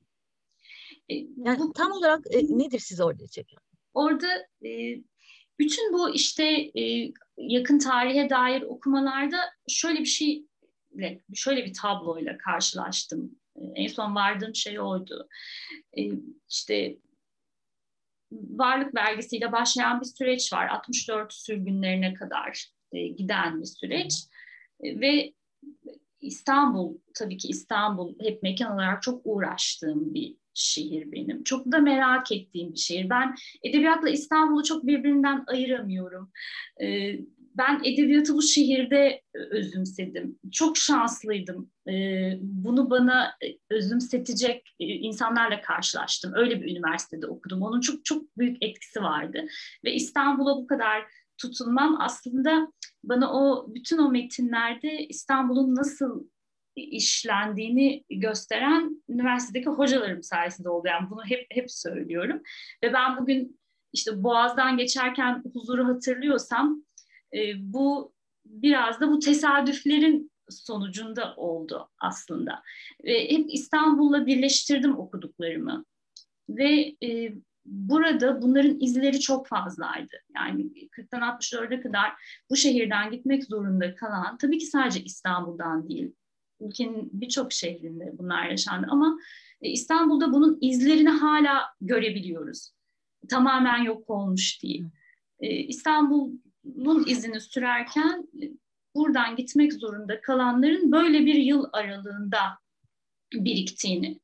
E, yani bu, tam olarak e, nedir sizi orada çeken? Orada e, bütün bu işte e, yakın tarihe dair okumalarda şöyle bir şey şöyle bir tabloyla karşılaştım. En son vardığım şey oydu. İşte varlık vergisiyle başlayan bir süreç var. 64 sürgünlerine kadar giden bir süreç. Ve İstanbul, tabii ki İstanbul hep mekan olarak çok uğraştığım bir şehir benim. Çok da merak ettiğim bir şehir. Ben edebiyatla İstanbul'u çok birbirinden ayıramıyorum. Ee, ben edebiyatı bu şehirde özümsedim. Çok şanslıydım. Ee, bunu bana özümsetecek insanlarla karşılaştım. Öyle bir üniversitede okudum. Onun çok çok büyük etkisi vardı. Ve İstanbul'a bu kadar tutunmam aslında bana o bütün o metinlerde İstanbul'un nasıl işlendiğini gösteren üniversitedeki hocalarım sayesinde oldu. Yani bunu hep hep söylüyorum. Ve ben bugün işte Boğaz'dan geçerken huzuru hatırlıyorsam e, bu biraz da bu tesadüflerin sonucunda oldu aslında. Ve hep İstanbul'la birleştirdim okuduklarımı. Ve e, burada bunların izleri çok fazlaydı. Yani 40'tan 64'e kadar bu şehirden gitmek zorunda kalan, tabii ki sadece İstanbul'dan değil, ülkenin birçok şehrinde bunlar yaşandı ama e, İstanbul'da bunun izlerini hala görebiliyoruz. Tamamen yok olmuş değil. E, İstanbul'un izini sürerken e, buradan gitmek zorunda kalanların böyle bir yıl aralığında biriktiğini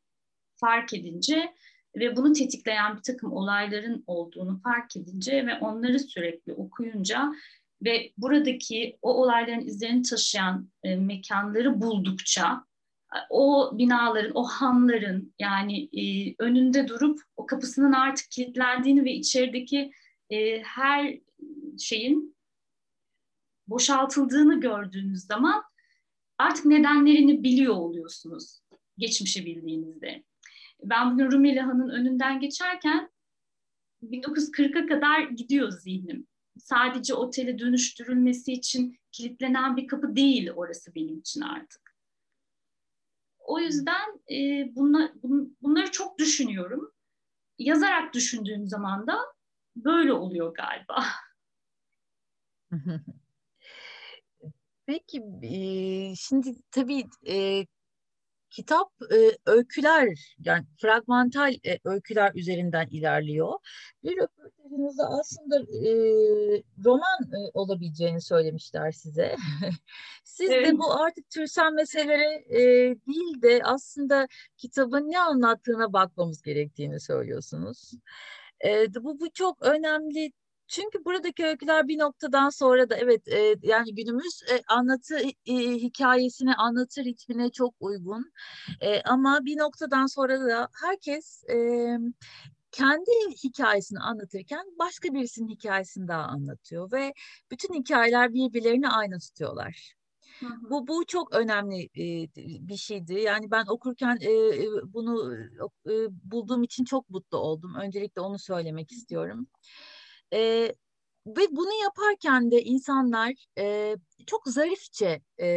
fark edince ve bunu tetikleyen bir takım olayların olduğunu fark edince ve onları sürekli okuyunca ve buradaki o olayların izlerini taşıyan e, mekanları buldukça o binaların, o hanların yani e, önünde durup o kapısının artık kilitlendiğini ve içerideki e, her şeyin boşaltıldığını gördüğünüz zaman artık nedenlerini biliyor oluyorsunuz geçmişi bildiğinizde. Ben bugün Rumeli Han'ın önünden geçerken 1940'a kadar gidiyor zihnim sadece otele dönüştürülmesi için kilitlenen bir kapı değil orası benim için artık. O yüzden e, bunlar, bun, bunları çok düşünüyorum. Yazarak düşündüğüm zaman da böyle oluyor galiba. [LAUGHS] Peki şimdi tabii kitap e, öyküler yani fragmental e, öyküler üzerinden ilerliyor. Bir röportajınızda aslında e, roman e, olabileceğini söylemişler size. [LAUGHS] Siz evet. de bu artık türsel meselelere e, değil de aslında kitabın ne anlattığına bakmamız gerektiğini söylüyorsunuz. E, bu, bu çok önemli çünkü buradaki öyküler bir noktadan sonra da evet e, yani günümüz e, anlatı e, hikayesine, anlatı ritmine çok uygun. E, ama bir noktadan sonra da herkes e, kendi hikayesini anlatırken başka birisinin hikayesini daha anlatıyor ve bütün hikayeler birbirlerini aynı tutuyorlar. Bu bu çok önemli e, bir şeydi. Yani ben okurken e, bunu e, bulduğum için çok mutlu oldum. Öncelikle onu söylemek istiyorum. E, ve bunu yaparken de insanlar e, çok zarifçe e,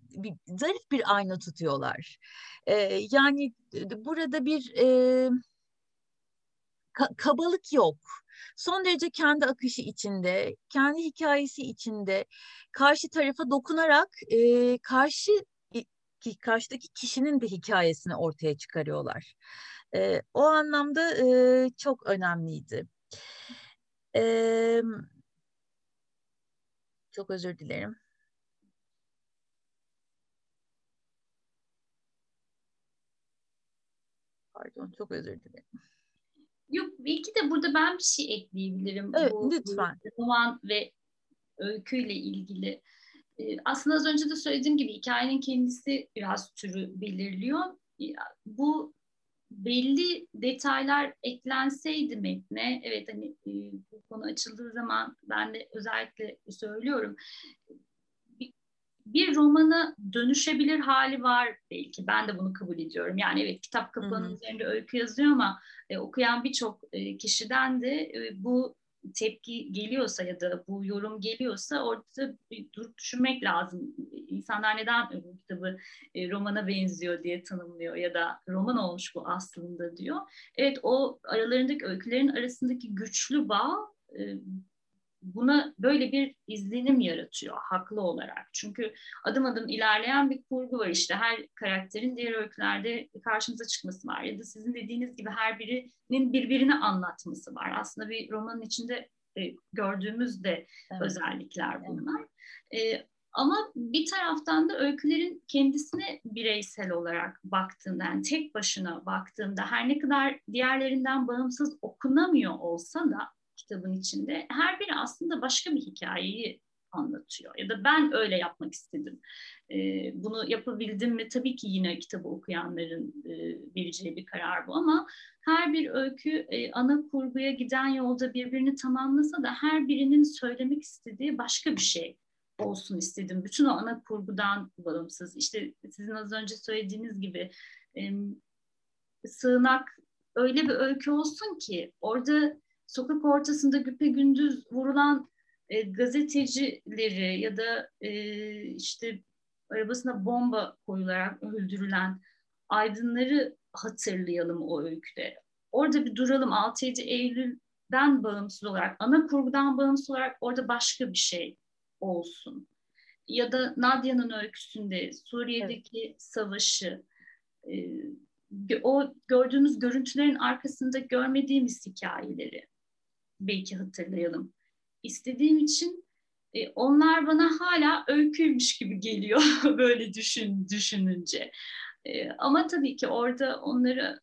bir, zarif bir ayna tutuyorlar. E, yani burada bir e, ka- kabalık yok. Son derece kendi akışı içinde, kendi hikayesi içinde karşı tarafa dokunarak e, karşı ki karşıdaki kişinin de hikayesini ortaya çıkarıyorlar. E, o anlamda e, çok önemliydi. Ee, çok özür dilerim. Pardon, çok özür dilerim. Yok, belki de burada ben bir şey ekleyebilirim. Evet, bu, lütfen. Roman ve öyküyle ilgili. Aslında az önce de söylediğim gibi hikayenin kendisi biraz türü belirliyor. Bu belli detaylar eklenseydi metne, evet hani e, bu konu açıldığı zaman ben de özellikle söylüyorum, bir, bir romana dönüşebilir hali var belki. Ben de bunu kabul ediyorum. Yani evet kitap kapağının üzerinde öykü yazıyor ama e, okuyan birçok e, kişiden de e, bu tepki geliyorsa ya da bu yorum geliyorsa orada bir durup düşünmek lazım. İnsanlar neden bu kitabı e, romana benziyor diye tanımlıyor ya da roman olmuş bu aslında diyor. Evet o aralarındaki öykülerin arasındaki güçlü bağ e, buna böyle bir izlenim yaratıyor haklı olarak. Çünkü adım adım ilerleyen bir kurgu var işte her karakterin diğer öykülerde karşımıza çıkması var ya da sizin dediğiniz gibi her birinin birbirini anlatması var. Aslında bir romanın içinde e, gördüğümüz de evet. özellikler bunlar. Evet. E, ama bir taraftan da öykülerin kendisine bireysel olarak baktığında, yani tek başına baktığında her ne kadar diğerlerinden bağımsız okunamıyor olsa da kitabın içinde her biri aslında başka bir hikayeyi anlatıyor. Ya da ben öyle yapmak istedim. Ee, bunu yapabildim mi? Tabii ki yine kitabı okuyanların e, vereceği bir karar bu ama her bir öykü e, ana kurguya giden yolda birbirini tamamlasa da her birinin söylemek istediği başka bir şey olsun istedim. Bütün o ana kurgudan bağımsız. İşte sizin az önce söylediğiniz gibi e, sığınak öyle bir öykü olsun ki orada sokak ortasında güpe gündüz vurulan e, gazetecileri ya da e, işte arabasına bomba koyularak öldürülen aydınları hatırlayalım o öyküde. Orada bir duralım 6-7 Eylül'den bağımsız olarak, ana kurgudan bağımsız olarak orada başka bir şey olsun. Ya da Nadia'nın öyküsünde Suriye'deki evet. savaşı, e, o gördüğümüz görüntülerin arkasında görmediğimiz hikayeleri belki hatırlayalım. İstediğim için e, onlar bana hala öyküymüş gibi geliyor [LAUGHS] böyle düşün düşününce. E, ama tabii ki orada onları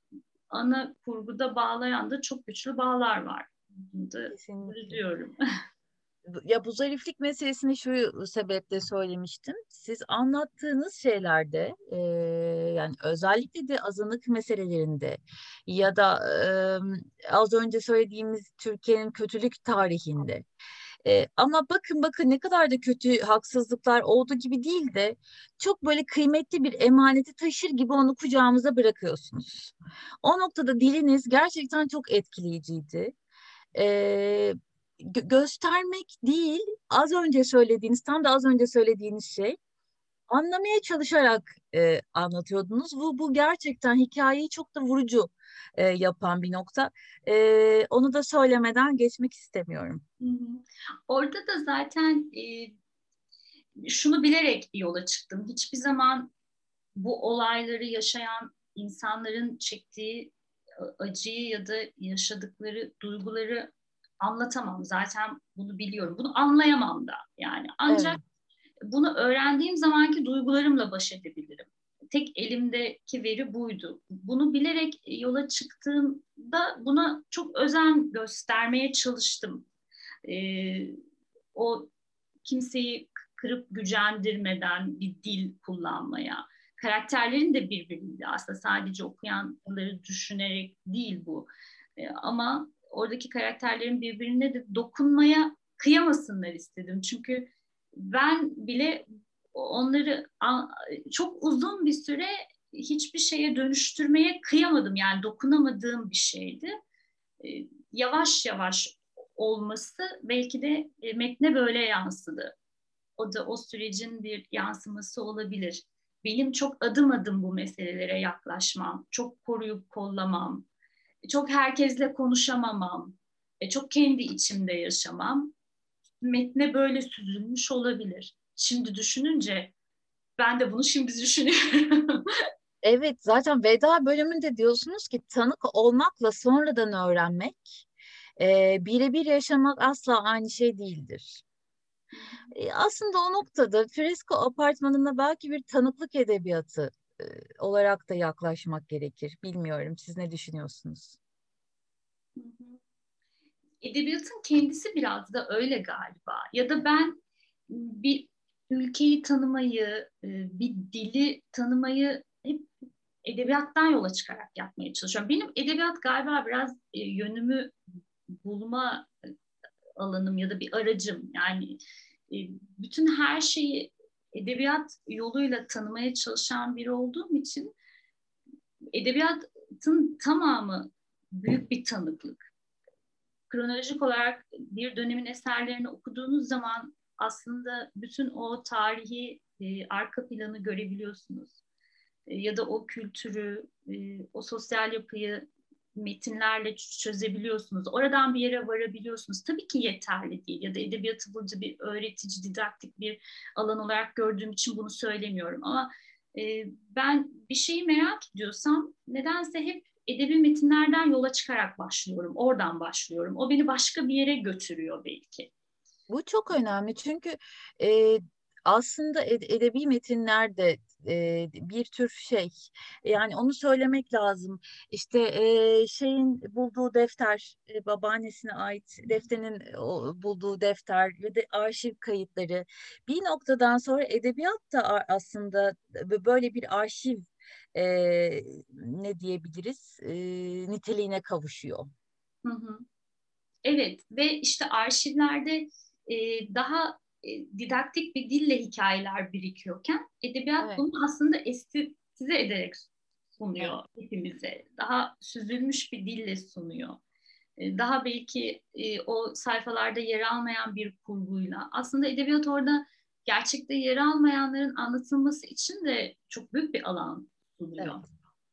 ana kurguda bağlayan da çok güçlü bağlar var. Bunu da diyorum. [LAUGHS] ya bu zariflik meselesini şu sebeple söylemiştim. Siz anlattığınız şeylerde e, yani özellikle de azınlık meselelerinde ya da e, az önce söylediğimiz Türkiye'nin kötülük tarihinde e, ama bakın bakın ne kadar da kötü haksızlıklar olduğu gibi değil de çok böyle kıymetli bir emaneti taşır gibi onu kucağımıza bırakıyorsunuz. O noktada diliniz gerçekten çok etkileyiciydi. E, gö- göstermek değil, az önce söylediğiniz, tam da az önce söylediğiniz şey anlamaya çalışarak e, anlatıyordunuz. Bu, bu gerçekten hikayeyi çok da vurucu e, yapan bir nokta. E, onu da söylemeden geçmek istemiyorum. Orada da zaten e, şunu bilerek yola çıktım. Hiçbir zaman bu olayları yaşayan insanların çektiği acıyı ya da yaşadıkları duyguları anlatamam. Zaten bunu biliyorum. Bunu anlayamam da yani. Ancak evet. bunu öğrendiğim zamanki duygularımla baş edebilirim. Tek elimdeki veri buydu. Bunu bilerek yola çıktığımda buna çok özen göstermeye çalıştım. Ee, o kimseyi kırıp gücendirmeden bir dil kullanmaya, karakterlerin de birbiriyle aslında sadece okuyanları düşünerek değil bu. Ee, ama oradaki karakterlerin birbirine de dokunmaya kıyamasınlar istedim. Çünkü ben bile onları çok uzun bir süre hiçbir şeye dönüştürmeye kıyamadım. Yani dokunamadığım bir şeydi. Ee, yavaş yavaş olması belki de e, metne böyle yansıdı. O da o sürecin bir yansıması olabilir. Benim çok adım adım bu meselelere yaklaşmam, çok koruyup kollamam, çok herkesle konuşamamam, çok kendi içimde yaşamam metne böyle süzülmüş olabilir. Şimdi düşününce ben de bunu şimdi düşünüyorum. [LAUGHS] evet zaten veda bölümünde diyorsunuz ki tanık olmakla sonradan öğrenmek e, birebir yaşamak asla aynı şey değildir. E, aslında o noktada Fresko apartmanına belki bir tanıklık edebiyatı olarak da yaklaşmak gerekir. Bilmiyorum siz ne düşünüyorsunuz? Edebiyatın kendisi biraz da öyle galiba. Ya da ben bir ülkeyi tanımayı, bir dili tanımayı hep edebiyattan yola çıkarak yapmaya çalışıyorum. Benim edebiyat galiba biraz yönümü bulma alanım ya da bir aracım. Yani bütün her şeyi edebiyat yoluyla tanımaya çalışan biri olduğum için edebiyatın tamamı büyük bir tanıklık. Kronolojik olarak bir dönemin eserlerini okuduğunuz zaman aslında bütün o tarihi e, arka planı görebiliyorsunuz. E, ya da o kültürü, e, o sosyal yapıyı metinlerle çözebiliyorsunuz. Oradan bir yere varabiliyorsunuz. Tabii ki yeterli değil ya da edebiyatı burada bir öğretici, didaktik bir alan olarak gördüğüm için bunu söylemiyorum. Ama e, ben bir şeyi merak ediyorsam nedense hep edebi metinlerden yola çıkarak başlıyorum. Oradan başlıyorum. O beni başka bir yere götürüyor belki. Bu çok önemli çünkü e, aslında edebi metinlerde e, bir tür şey yani onu söylemek lazım işte e, şeyin bulduğu defter e, babaannesine ait defterinin o, bulduğu defter ve de arşiv kayıtları bir noktadan sonra edebiyat da aslında böyle bir arşiv e, ne diyebiliriz e, niteliğine kavuşuyor. Hı hı. Evet ve işte arşivlerde e, daha didaktik bir dille hikayeler birikiyorken edebiyat evet. bunu aslında estetize ederek sunuyor evet. hepimize. Daha süzülmüş bir dille sunuyor. E, daha belki e, o sayfalarda yer almayan bir kurguyla. Aslında edebiyat orada gerçekte yer almayanların anlatılması için de çok büyük bir alan sunuyor.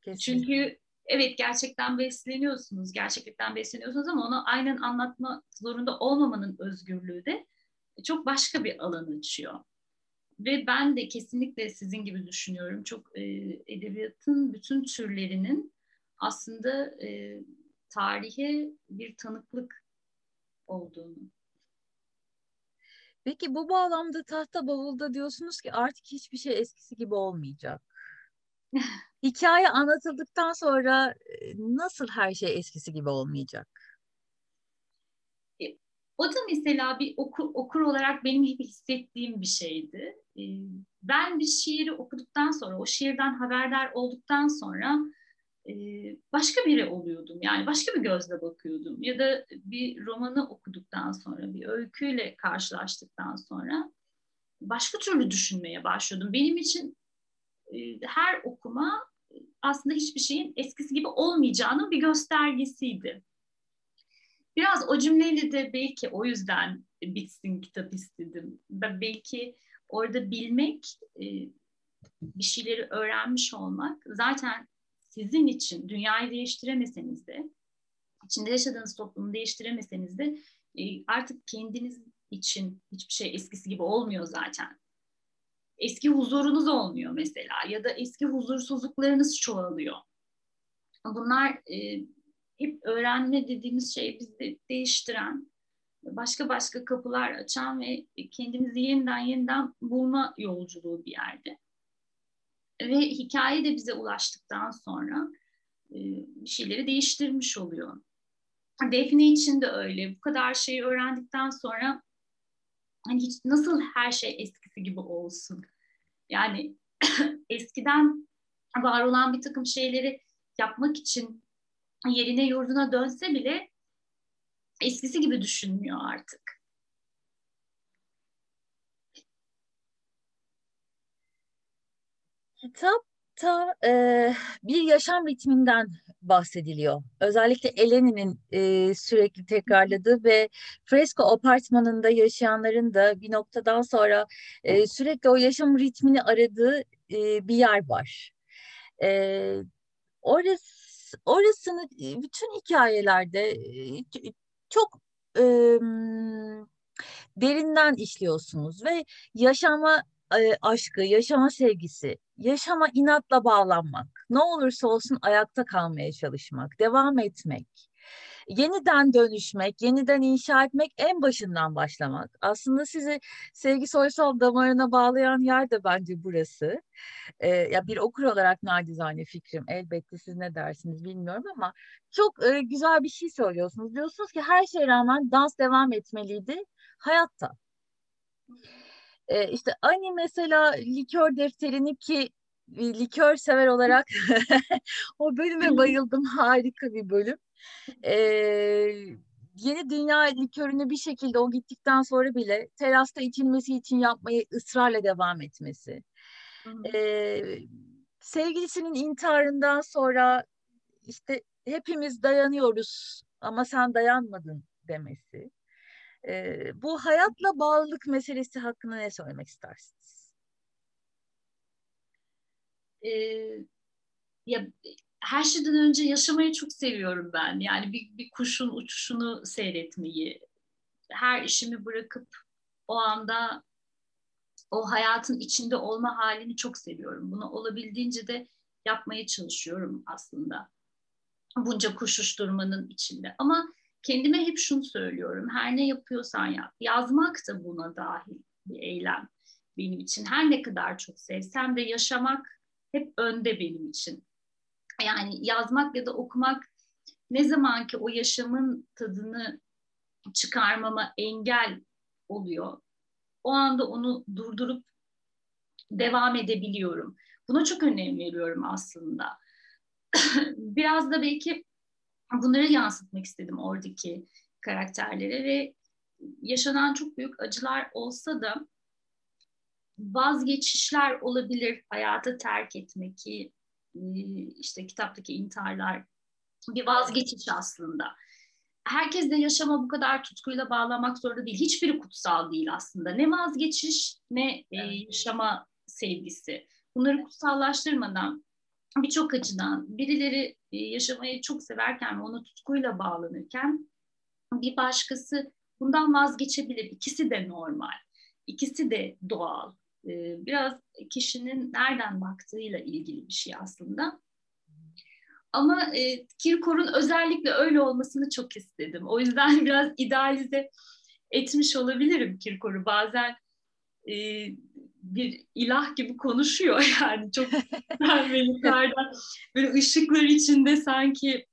Evet, Çünkü evet gerçekten besleniyorsunuz, gerçeklikten besleniyorsunuz ama onu aynen anlatma zorunda olmamanın özgürlüğü de çok başka bir alan açıyor. Ve ben de kesinlikle sizin gibi düşünüyorum. Çok e, edebiyatın bütün türlerinin aslında e, tarihe bir tanıklık olduğunu. Peki bu bağlamda tahta bavulda diyorsunuz ki artık hiçbir şey eskisi gibi olmayacak. [LAUGHS] Hikaye anlatıldıktan sonra nasıl her şey eskisi gibi olmayacak? O da mesela bir okur, okur olarak benim hep hissettiğim bir şeydi. Ee, ben bir şiiri okuduktan sonra, o şiirden haberdar olduktan sonra e, başka biri oluyordum. Yani başka bir gözle bakıyordum. Ya da bir romanı okuduktan sonra, bir öyküyle karşılaştıktan sonra başka türlü düşünmeye başlıyordum. Benim için e, her okuma aslında hiçbir şeyin eskisi gibi olmayacağının bir göstergesiydi. Biraz o cümleyle de belki o yüzden bitsin kitap istedim. Ben belki orada bilmek, e, bir şeyleri öğrenmiş olmak zaten sizin için dünyayı değiştiremeseniz de, içinde yaşadığınız toplumu değiştiremeseniz de e, artık kendiniz için hiçbir şey eskisi gibi olmuyor zaten. Eski huzurunuz olmuyor mesela ya da eski huzursuzluklarınız çoğalıyor. Bunlar e, hep öğrenme dediğimiz şey bizi değiştiren, başka başka kapılar açan ve kendimizi yeniden yeniden bulma yolculuğu bir yerde. Ve hikaye de bize ulaştıktan sonra e, bir şeyleri değiştirmiş oluyor. Defne için de öyle. Bu kadar şeyi öğrendikten sonra hani hiç nasıl her şey eskisi gibi olsun? Yani [CLEARS THROAT] eskiden var olan bir takım şeyleri yapmak için yerine yurduna dönse bile eskisi gibi düşünmüyor artık. Kitapta e, bir yaşam ritminden bahsediliyor. Özellikle Eleni'nin e, sürekli tekrarladığı ve Fresco apartmanında yaşayanların da bir noktadan sonra e, sürekli o yaşam ritmini aradığı e, bir yer var. E, orası orasını bütün hikayelerde çok e, derinden işliyorsunuz ve yaşama e, aşkı, yaşama sevgisi, yaşama inatla bağlanmak, ne olursa olsun ayakta kalmaya çalışmak, devam etmek, yeniden dönüşmek, yeniden inşa etmek, en başından başlamak. Aslında sizi Sevgi Soysal damarına bağlayan yer de bence burası. Ee, ya bir okur olarak nacizane fikrim. Elbette siz ne dersiniz bilmiyorum ama çok e, güzel bir şey söylüyorsunuz. Diyorsunuz ki her şeye rağmen dans devam etmeliydi hayatta. Ee, işte Ani mesela likör defterini ki likör sever olarak [LAUGHS] o bölüme bayıldım. Harika bir bölüm e, yeni dünya likörünü bir şekilde o gittikten sonra bile terasta içilmesi için yapmayı ısrarla devam etmesi. E, sevgilisinin intiharından sonra işte hepimiz dayanıyoruz ama sen dayanmadın demesi. E, bu hayatla bağlılık meselesi hakkında ne söylemek istersiniz? Ee, ya her şeyden önce yaşamayı çok seviyorum ben. Yani bir, bir kuşun uçuşunu seyretmeyi, her işimi bırakıp o anda o hayatın içinde olma halini çok seviyorum. Bunu olabildiğince de yapmaya çalışıyorum aslında. Bunca koşuşturmanın içinde. Ama kendime hep şunu söylüyorum. Her ne yapıyorsan yap. Yazmak da buna dahil bir eylem benim için. Her ne kadar çok sevsem de yaşamak hep önde benim için. Yani yazmak ya da okumak ne zaman ki o yaşamın tadını çıkarmama engel oluyor. O anda onu durdurup devam edebiliyorum. Buna çok önem veriyorum aslında. [LAUGHS] Biraz da belki bunları yansıtmak istedim oradaki karakterlere ve yaşanan çok büyük acılar olsa da vazgeçişler olabilir. Hayatı terk etmek ki işte kitaptaki intiharlar bir vazgeçiş aslında. Herkes de yaşama bu kadar tutkuyla bağlamak zorunda değil. Hiçbiri kutsal değil aslında. Ne vazgeçiş ne evet. yaşama sevgisi. Bunları kutsallaştırmadan birçok açıdan birileri yaşamayı çok severken ve ona tutkuyla bağlanırken bir başkası bundan vazgeçebilir. İkisi de normal. İkisi de doğal. Biraz kişinin nereden baktığıyla ilgili bir şey aslında. Ama e, Kirkor'un özellikle öyle olmasını çok istedim. O yüzden [LAUGHS] biraz idealize etmiş olabilirim Kirkor'u. Bazen e, bir ilah gibi konuşuyor [LAUGHS] yani çok [LAUGHS] güzel ve yukarıdan böyle ışıklar içinde sanki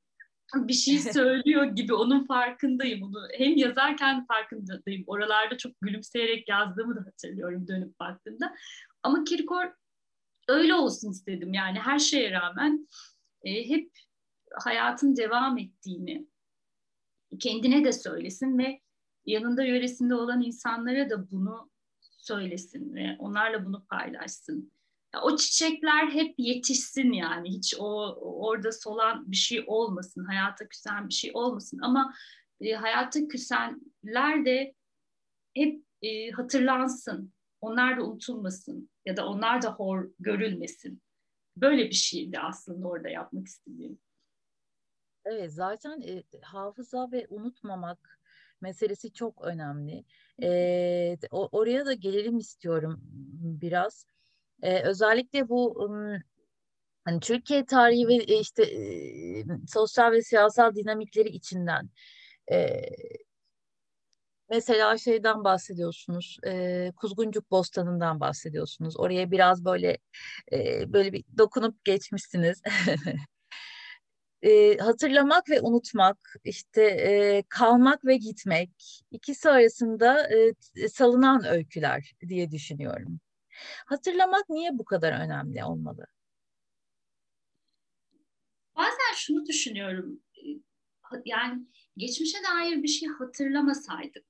[LAUGHS] bir şey söylüyor gibi onun farkındayım. Onu hem yazarken farkındayım. Oralarda çok gülümseyerek yazdığımı da hatırlıyorum dönüp baktığımda. Ama Kirkor öyle olsun istedim. Yani her şeye rağmen e, hep hayatın devam ettiğini kendine de söylesin ve yanında yöresinde olan insanlara da bunu söylesin ve onlarla bunu paylaşsın. O çiçekler hep yetişsin yani hiç o orada solan bir şey olmasın, hayata küsen bir şey olmasın ama e, hayata küsenler de hep e, hatırlansın, onlar da unutulmasın ya da onlar da hor görülmesin. Böyle bir şeydi aslında orada yapmak istediğim. Evet zaten e, hafıza ve unutmamak meselesi çok önemli. E, o, oraya da gelelim istiyorum biraz. E, özellikle bu hani Türkiye tarihi ve e, işte e, sosyal ve siyasal dinamikleri içinden e, mesela şeyden bahsediyorsunuz e, Kuzguncuk Bostanı'ndan bahsediyorsunuz oraya biraz böyle e, böyle bir dokunup geçmişsiniz [LAUGHS] e, hatırlamak ve unutmak, işte e, kalmak ve gitmek ikisi arasında e, salınan öyküler diye düşünüyorum. Hatırlamak niye bu kadar önemli olmalı? Bazen şunu düşünüyorum. Yani geçmişe dair bir şey hatırlamasaydık.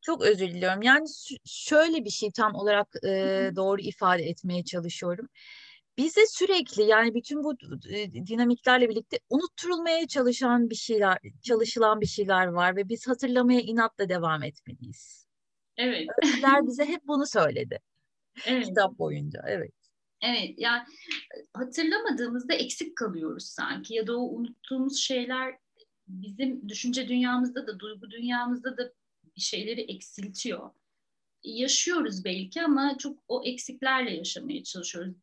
Çok özür diliyorum. Yani şöyle bir şey tam olarak e, doğru ifade etmeye çalışıyorum bize sürekli yani bütün bu e, dinamiklerle birlikte unutturulmaya çalışan bir şeyler, çalışılan bir şeyler var ve biz hatırlamaya inatla devam etmeliyiz. Evet. Öğretmenler [LAUGHS] bize hep bunu söyledi. Evet. Kitap boyunca. Evet. Evet yani hatırlamadığımızda eksik kalıyoruz sanki ya da o unuttuğumuz şeyler bizim düşünce dünyamızda da duygu dünyamızda da bir şeyleri eksiltiyor yaşıyoruz belki ama çok o eksiklerle yaşamaya çalışıyoruz.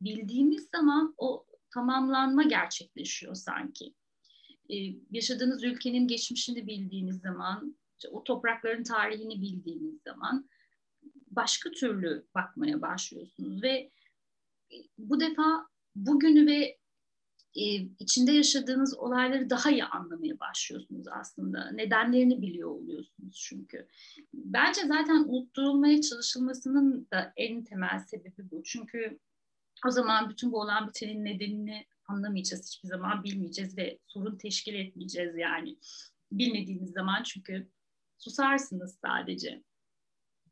Bildiğimiz zaman o tamamlanma gerçekleşiyor sanki. Ee, yaşadığınız ülkenin geçmişini bildiğiniz zaman, o toprakların tarihini bildiğiniz zaman başka türlü bakmaya başlıyorsunuz ve bu defa bugünü ve e, içinde yaşadığınız olayları daha iyi anlamaya başlıyorsunuz aslında. Nedenlerini biliyor oluyorsunuz çünkü. Bence zaten unutturulmaya çalışılmasının da en temel sebebi bu. Çünkü o zaman bütün bu olan bitenin nedenini anlamayacağız hiçbir zaman bilmeyeceğiz ve sorun teşkil etmeyeceğiz yani. Bilmediğiniz zaman çünkü susarsınız sadece.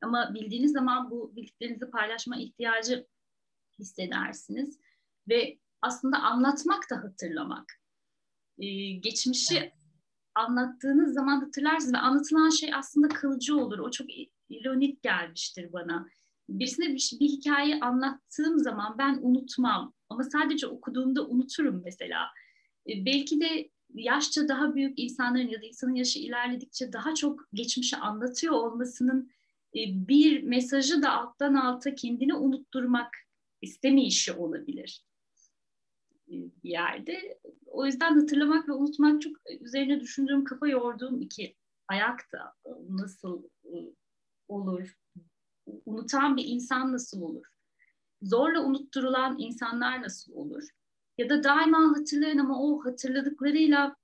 Ama bildiğiniz zaman bu bildiklerinizi paylaşma ihtiyacı hissedersiniz ve aslında anlatmak da hatırlamak. Ee, geçmişi evet. anlattığınız zaman hatırlarsınız ve anlatılan şey aslında kalıcı olur. O çok ironik gelmiştir bana. Birisine bir, bir hikaye anlattığım zaman ben unutmam ama sadece okuduğumda unuturum mesela. E, belki de yaşça daha büyük insanların ya da insanın yaşı ilerledikçe daha çok geçmişi anlatıyor olmasının bir mesajı da alttan alta kendini unutturmak istemeyişi olabilir e, bir yerde. O yüzden hatırlamak ve unutmak çok üzerine düşündüğüm, kafa yorduğum iki ayak da nasıl olur? Unutan bir insan nasıl olur? Zorla unutturulan insanlar nasıl olur? Ya da daima hatırlayan ama o hatırladıklarıyla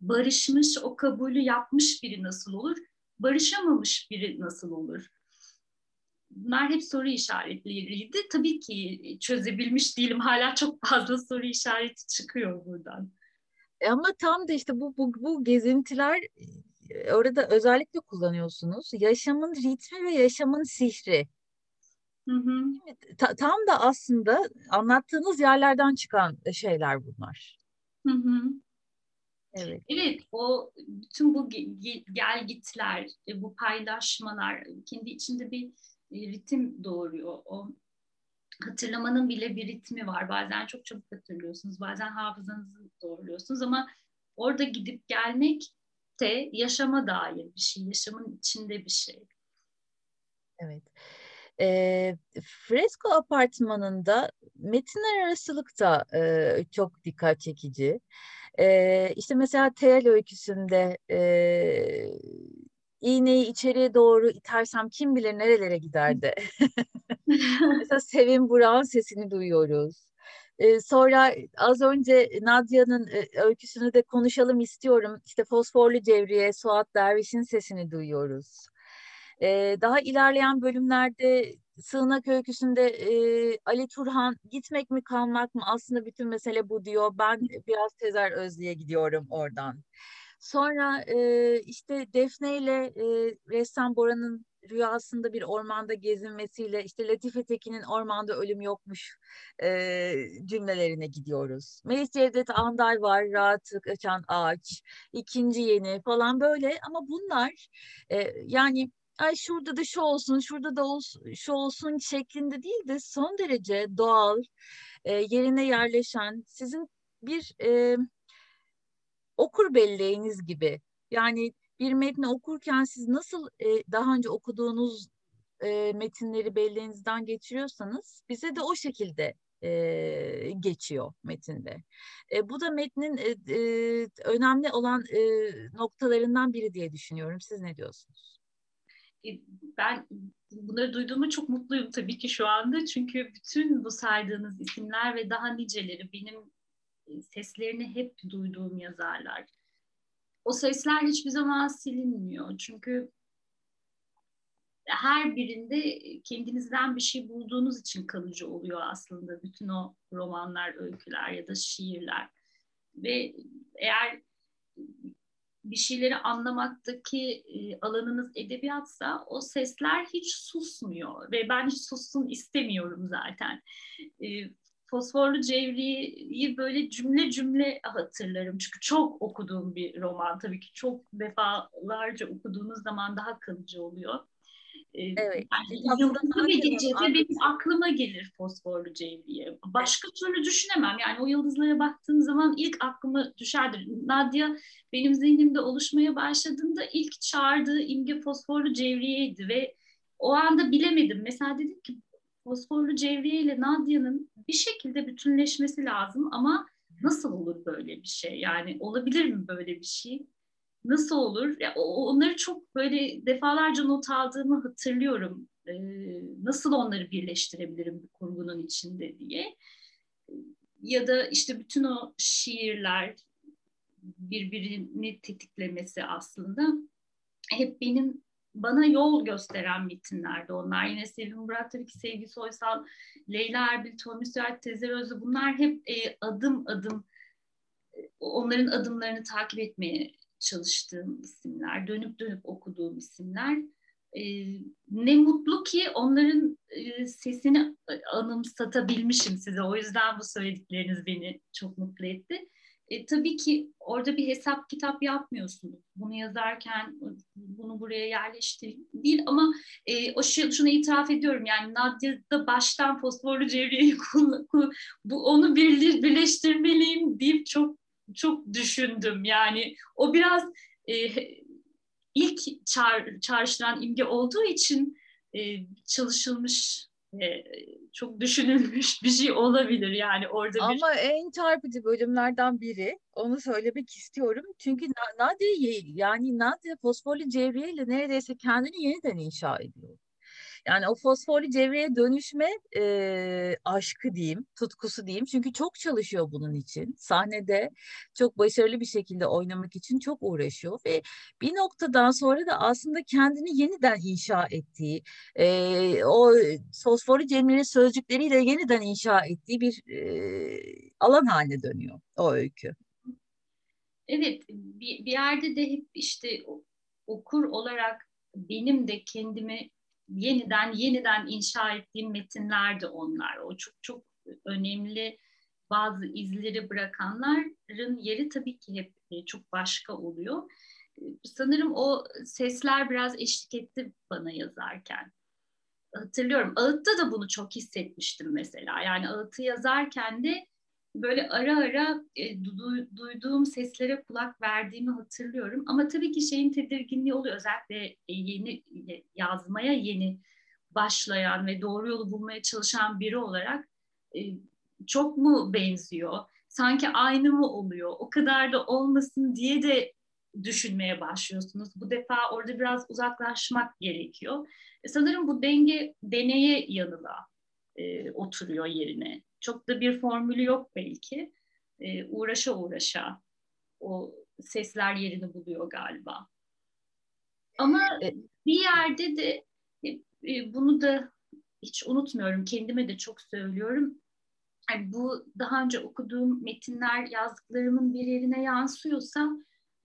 barışmış, o kabulü yapmış biri nasıl olur? Barışamamış biri nasıl olur? Bunlar hep soru işaretleriydi. Tabii ki çözebilmiş değilim. Hala çok fazla soru işareti çıkıyor buradan. E ama tam da işte bu, bu, bu gezintiler e, orada özellikle kullanıyorsunuz. Yaşamın ritmi ve yaşamın sihri. Hı hı. Ta, tam da aslında anlattığınız yerlerden çıkan şeyler bunlar. Hı hı. Evet. Evet, o bütün bu gel gitler, e, bu paylaşmalar kendi içinde bir e, ritim doğuruyor. O hatırlamanın bile bir ritmi var. Bazen çok çabuk hatırlıyorsunuz, bazen hafızanızı doğruluyorsunuz ama orada gidip gelmek de yaşama dair bir şey, yaşamın içinde bir şey. Evet. E, fresko apartmanında metinler arasılık da e, çok dikkat çekici. E, işte mesela Teyel öyküsünde e, iğneyi içeriye doğru itersem kim bilir nerelere giderdi. [LAUGHS] mesela Sevin Burak'ın sesini duyuyoruz. Sonra az önce Nadia'nın öyküsünü de konuşalım istiyorum. İşte Fosforlu Cevriye, Suat Derviş'in sesini duyuyoruz. Ee, daha ilerleyen bölümlerde Sığınak Öyküsü'nde e, Ali Turhan gitmek mi kalmak mı aslında bütün mesele bu diyor. Ben biraz Tezer Özlü'ye gidiyorum oradan. Sonra e, işte Defne ile e, ressam Bora'nın rüyasında bir ormanda gezinmesiyle işte Latife Tekin'in ormanda ölüm yokmuş e, cümlelerine gidiyoruz. Melis Cevdet Anday var, Rahatlık Açan Ağaç, ikinci yeni falan böyle ama bunlar e, yani ay şurada da şu olsun, şurada da olsun, şu olsun şeklinde değil de son derece doğal, e, yerine yerleşen, sizin bir e, okur belleğiniz gibi. Yani bir metni okurken siz nasıl e, daha önce okuduğunuz e, metinleri belleğinizden geçiriyorsanız bize de o şekilde e, geçiyor metinde. E, bu da metnin e, e, önemli olan e, noktalarından biri diye düşünüyorum. Siz ne diyorsunuz? E, ben bunları duyduğuma çok mutluyum tabii ki şu anda. Çünkü bütün bu saydığınız isimler ve daha niceleri benim e, seslerini hep duyduğum yazarlar. O sesler hiçbir zaman silinmiyor. Çünkü her birinde kendinizden bir şey bulduğunuz için kalıcı oluyor aslında bütün o romanlar, öyküler ya da şiirler. Ve eğer bir şeyleri anlamaktaki e, alanınız edebiyatsa o sesler hiç susmuyor ve ben hiç sussun istemiyorum zaten. E, Fosforlu Cevri'yi böyle cümle cümle hatırlarım. Çünkü çok okuduğum bir roman. Tabii ki çok defalarca okuduğunuz zaman daha kalıcı oluyor. Evet. Yıldızlı gecede benim aklıma gelir Fosforlu Cevriye. Başka evet. türlü düşünemem. Yani o yıldızlara baktığım zaman ilk aklıma düşerdir. Nadia benim zihnimde oluşmaya başladığında ilk çağırdığı imge Fosforlu Cevriye'ydi ve o anda bilemedim. Mesela dedim ki fosforlu Cevriye ile Nadia'nın bir şekilde bütünleşmesi lazım ama nasıl olur böyle bir şey? Yani olabilir mi böyle bir şey? Nasıl olur? Ya, onları çok böyle defalarca not aldığımı hatırlıyorum. Ee, nasıl onları birleştirebilirim bir kurgunun içinde diye. Ya da işte bütün o şiirler birbirini tetiklemesi aslında hep benim bana yol gösteren metinlerdi onlar. Yine Sevim Murat tabii Sevgi Soysal, Leyla Erbil, Tommy Sürat, Tezer Özlü bunlar hep e, adım adım e, onların adımlarını takip etmeye çalıştığım isimler, dönüp dönüp okuduğum isimler. E, ne mutlu ki onların e, sesini anımsatabilmişim size. O yüzden bu söyledikleriniz beni çok mutlu etti. E, tabii ki orada bir hesap kitap yapmıyorsunuz. Bunu yazarken bunu buraya yerleştireyim değil ama e, o şey, şunu itiraf ediyorum yani Nadia'da baştan fosforlu cevriyeyi [LAUGHS] bu onu bir, birleştirmeliyim deyip çok çok düşündüm. Yani o biraz e, ilk çağır, çağrıştıran imge olduğu için e, çalışılmış e, çok düşünülmüş [LAUGHS] bir şey olabilir yani orada bir... Ama en çarpıcı bölümlerden biri onu söylemek istiyorum. Çünkü Nadia yani Nadia fosforlu cevriyeyle neredeyse kendini yeniden inşa ediyor. Yani o fosforlu cevreye dönüşme e, aşkı diyeyim, tutkusu diyeyim. Çünkü çok çalışıyor bunun için. Sahnede çok başarılı bir şekilde oynamak için çok uğraşıyor ve bir noktadan sonra da aslında kendini yeniden inşa ettiği, e, o fosforlu cevrenin sözcükleriyle yeniden inşa ettiği bir e, alan haline dönüyor o öykü. Evet, bir, bir yerde de hep işte okur olarak benim de kendimi yeniden yeniden inşa ettiğim metinler de onlar. O çok çok önemli bazı izleri bırakanların yeri tabii ki hep e, çok başka oluyor. Sanırım o sesler biraz eşlik etti bana yazarken. Hatırlıyorum Ağıt'ta da bunu çok hissetmiştim mesela. Yani Ağıt'ı yazarken de böyle ara ara e, du, duyduğum seslere kulak verdiğimi hatırlıyorum. Ama tabii ki şeyin tedirginliği oluyor. Özellikle e, yeni yazmaya yeni başlayan ve doğru yolu bulmaya çalışan biri olarak e, çok mu benziyor? Sanki aynı mı oluyor? O kadar da olmasın diye de düşünmeye başlıyorsunuz. Bu defa orada biraz uzaklaşmak gerekiyor. E, sanırım bu denge deneye yanıla e, oturuyor yerine. Çok da bir formülü yok belki. E, uğraşa uğraşa o sesler yerini buluyor galiba. Ama e, bir yerde de e, e, bunu da hiç unutmuyorum. Kendime de çok söylüyorum. Yani bu daha önce okuduğum metinler yazdıklarımın bir yerine yansıyorsa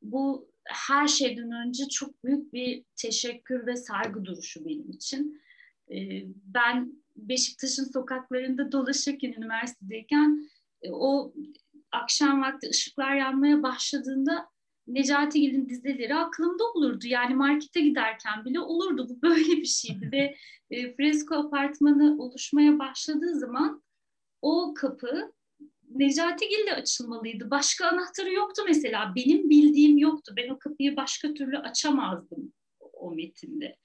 bu her şeyden önce çok büyük bir teşekkür ve saygı duruşu benim için. E, ben Beşiktaş'ın sokaklarında dolaşırken üniversitedeyken e, o akşam vakti ışıklar yanmaya başladığında Necati Gil'in dizeleri aklımda olurdu. Yani markete giderken bile olurdu. Bu böyle bir şeydi ve e, fresko apartmanı oluşmaya başladığı zaman o kapı Necati Gil'le açılmalıydı. Başka anahtarı yoktu mesela. Benim bildiğim yoktu. Ben o kapıyı başka türlü açamazdım o metinde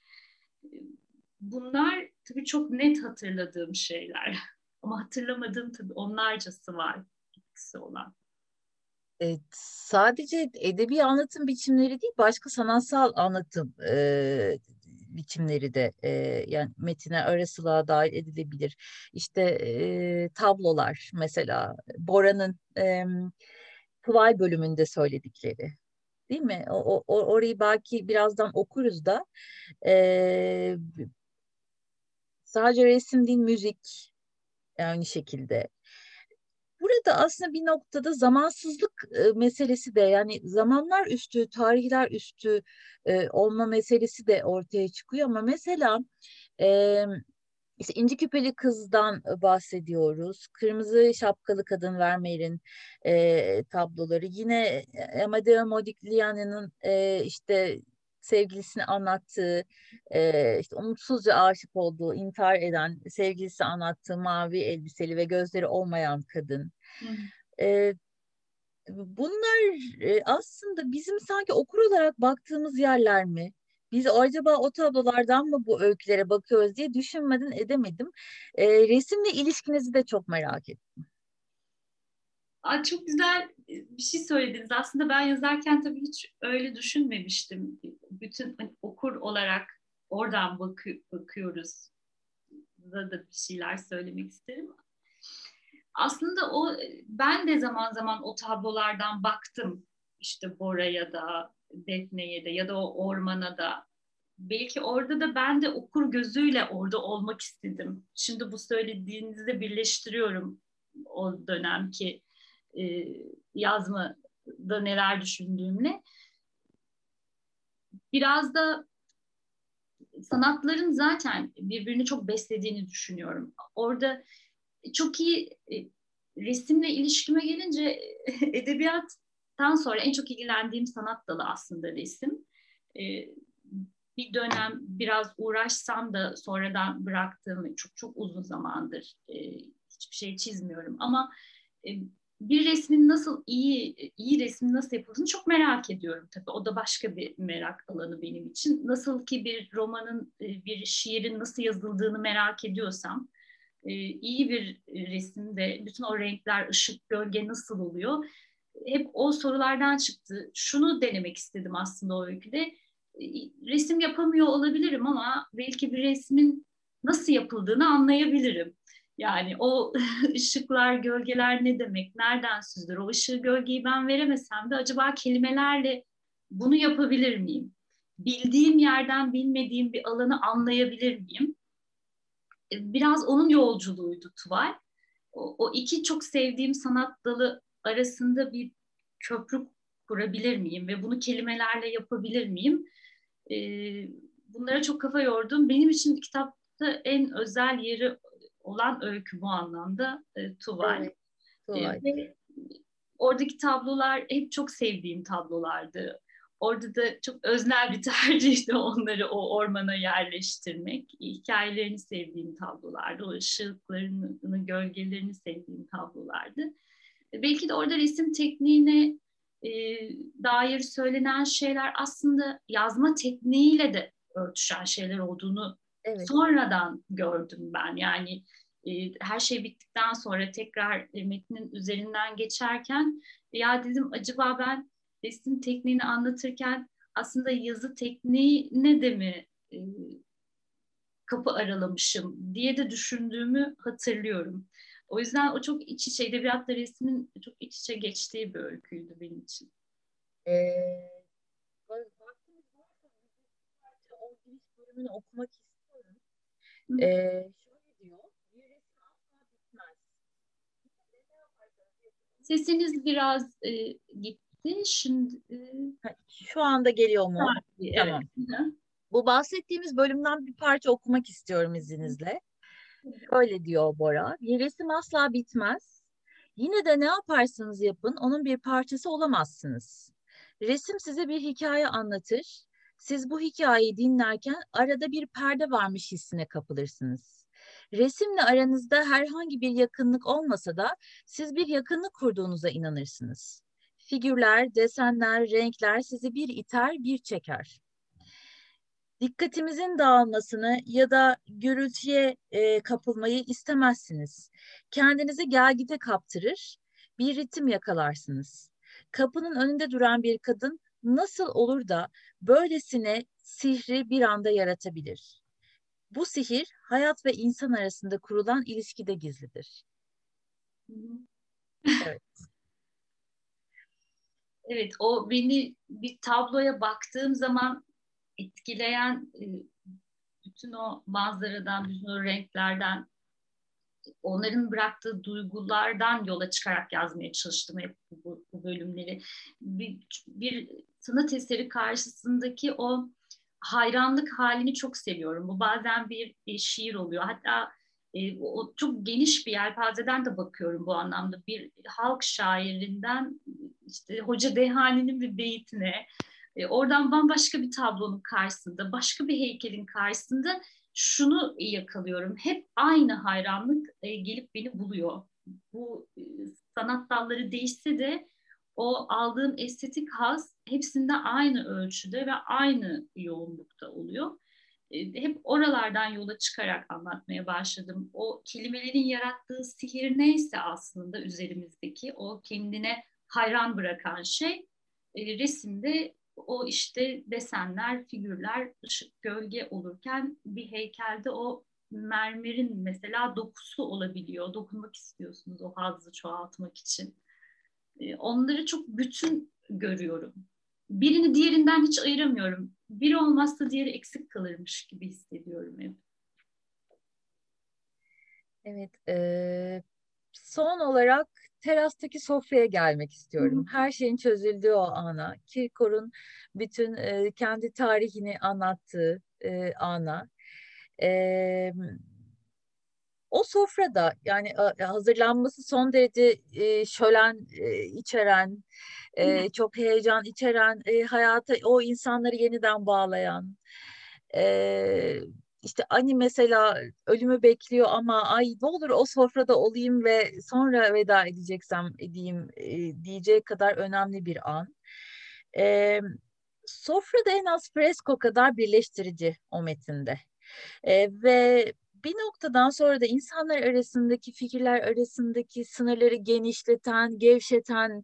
bunlar tabii çok net hatırladığım şeyler. [LAUGHS] Ama hatırlamadığım tabii onlarcası var etkisi olan. Evet, sadece edebi anlatım biçimleri değil, başka sanatsal anlatım e, biçimleri de e, yani metine arasılığa dahil edilebilir. İşte e, tablolar mesela Bora'nın e, Kıvay bölümünde söyledikleri değil mi? O, o, orayı belki birazdan okuruz da e, Sadece resim değil, müzik aynı şekilde. Burada aslında bir noktada zamansızlık e, meselesi de yani zamanlar üstü, tarihler üstü e, olma meselesi de ortaya çıkıyor ama mesela e, işte İnci Küpeli Kız'dan bahsediyoruz. Kırmızı Şapkalı Kadın Vermeer'in e, tabloları. Yine Amadeo Modigliani'nin işte sevgilisini anlattığı, e, işte umutsuzca aşık olduğu, intihar eden sevgilisi anlattığı mavi elbiseli ve gözleri olmayan kadın. E, bunlar e, aslında bizim sanki okur olarak baktığımız yerler mi? Biz acaba o tablolardan mı bu öykülere bakıyoruz diye düşünmeden edemedim. E, resimle ilişkinizi de çok merak ettim. Aa, çok güzel bir şey söylediniz. Aslında ben yazarken tabii hiç öyle düşünmemiştim. Bütün hani, okur olarak oradan bakı, bakıyoruz da da bir şeyler söylemek isterim. Aslında o ben de zaman zaman o tablolardan baktım. İşte Bora'ya da, Defne'ye de ya da o ormana da. Belki orada da ben de okur gözüyle orada olmak istedim. Şimdi bu söylediğinizde birleştiriyorum o dönemki e, yazmada neler düşündüğümle. Biraz da sanatların zaten birbirini çok beslediğini düşünüyorum. Orada çok iyi e, resimle ilişkime gelince [LAUGHS] edebiyattan sonra en çok ilgilendiğim sanat dalı aslında resim. E, bir dönem biraz uğraşsam da sonradan bıraktığım çok çok uzun zamandır e, hiçbir şey çizmiyorum ama bir resmin nasıl iyi iyi resmin nasıl yapıldığını çok merak ediyorum tabii. O da başka bir merak alanı benim için. Nasıl ki bir romanın, e, bir şiirin nasıl yazıldığını merak ediyorsam, e, iyi bir resimde bütün o renkler, ışık, gölge nasıl oluyor? Hep o sorulardan çıktı. Şunu denemek istedim aslında o öyküde. E, resim yapamıyor olabilirim ama belki bir resmin nasıl yapıldığını anlayabilirim. Yani o [LAUGHS] ışıklar, gölgeler ne demek, nereden süzdür? O ışığı, gölgeyi ben veremesem de acaba kelimelerle bunu yapabilir miyim? Bildiğim yerden bilmediğim bir alanı anlayabilir miyim? E, biraz onun yolculuğuydu Tuval. O, o iki çok sevdiğim sanat dalı arasında bir köprü kurabilir miyim ve bunu kelimelerle yapabilir miyim? Ee, bunlara çok kafa yordum. Benim için kitapta en özel yeri olan öykü bu anlamda e, Tuval. Evet, Tuval. E, oradaki tablolar hep çok sevdiğim tablolardı. Orada da çok öznel bir [LAUGHS] tercihti onları o ormana yerleştirmek. Hikayelerini sevdiğim tablolardı. O ışıklarını, gölgelerini sevdiğim tablolardı. E, belki de orada resim tekniğine e, dair söylenen şeyler aslında yazma tekniğiyle de örtüşen şeyler olduğunu Evet. Sonradan gördüm ben yani e, her şey bittikten sonra tekrar e, metnin üzerinden geçerken ya dedim acaba ben resim tekniğini anlatırken aslında yazı tekniğine de mi e, kapı aralamışım diye de düşündüğümü hatırlıyorum. O yüzden o çok iç içe, edebiyatla resmin çok iç içe geçtiği bir öyküydü benim için. Ee, bölümünü okumak ee, şöyle diyor, bitmez. Sesiniz biraz e, gitti. Şimdi e... şu anda geliyor mu? Ha, tamam. Evet. Bu bahsettiğimiz bölümden bir parça okumak istiyorum izninizle. Şöyle diyor Bora. Bir resim asla bitmez. Yine de ne yaparsanız yapın onun bir parçası olamazsınız. Resim size bir hikaye anlatır siz bu hikayeyi dinlerken arada bir perde varmış hissine kapılırsınız. Resimle aranızda herhangi bir yakınlık olmasa da siz bir yakınlık kurduğunuza inanırsınız. Figürler, desenler, renkler sizi bir iter, bir çeker. Dikkatimizin dağılmasını ya da gürültüye e, kapılmayı istemezsiniz. Kendinizi gelgite kaptırır, bir ritim yakalarsınız. Kapının önünde duran bir kadın nasıl olur da böylesine sihri bir anda yaratabilir? Bu sihir hayat ve insan arasında kurulan ilişkide gizlidir. evet. Evet, o beni bir tabloya baktığım zaman etkileyen e, bütün o manzaradan, bütün o renklerden onların bıraktığı duygulardan yola çıkarak yazmaya çalıştım hep bu, bu bölümleri. Bir, bir sanat eseri karşısındaki o hayranlık halini çok seviyorum. Bu bazen bir, bir şiir oluyor. Hatta e, o çok geniş bir yelpazeden de bakıyorum bu anlamda. Bir halk şairinden işte Hoca Dehani'nin bir beytine, e, oradan bambaşka bir tablonun karşısında, başka bir heykelin karşısında şunu yakalıyorum. Hep aynı hayranlık e, gelip beni buluyor. Bu e, sanat dalları değişse de o aldığım estetik haz hepsinde aynı ölçüde ve aynı yoğunlukta oluyor. E, hep oralardan yola çıkarak anlatmaya başladım. O kelimelerin yarattığı sihir neyse aslında üzerimizdeki o kendine hayran bırakan şey resimde o işte desenler, figürler, ışık, gölge olurken bir heykelde o mermerin mesela dokusu olabiliyor. Dokunmak istiyorsunuz o hazzı çoğaltmak için. Ee, onları çok bütün görüyorum. Birini diğerinden hiç ayıramıyorum. Biri olmazsa diğeri eksik kalırmış gibi hissediyorum hep. Evet, e, son olarak terastaki sofraya gelmek istiyorum. Her şeyin çözüldüğü o ana. Kirkor'un bütün e, kendi tarihini anlattığı e, ana. E, o sofrada yani hazırlanması son derece e, şölen e, içeren, e, çok heyecan içeren, e, hayata o insanları yeniden bağlayan, e, işte Ani mesela ölümü bekliyor ama ay ne olur o sofrada olayım ve sonra veda edeceksem edeyim e, diyeceği kadar önemli bir an. E, sofrada en az fresko kadar birleştirici o metinde. E, ve bir noktadan sonra da insanlar arasındaki fikirler arasındaki sınırları genişleten, gevşeten,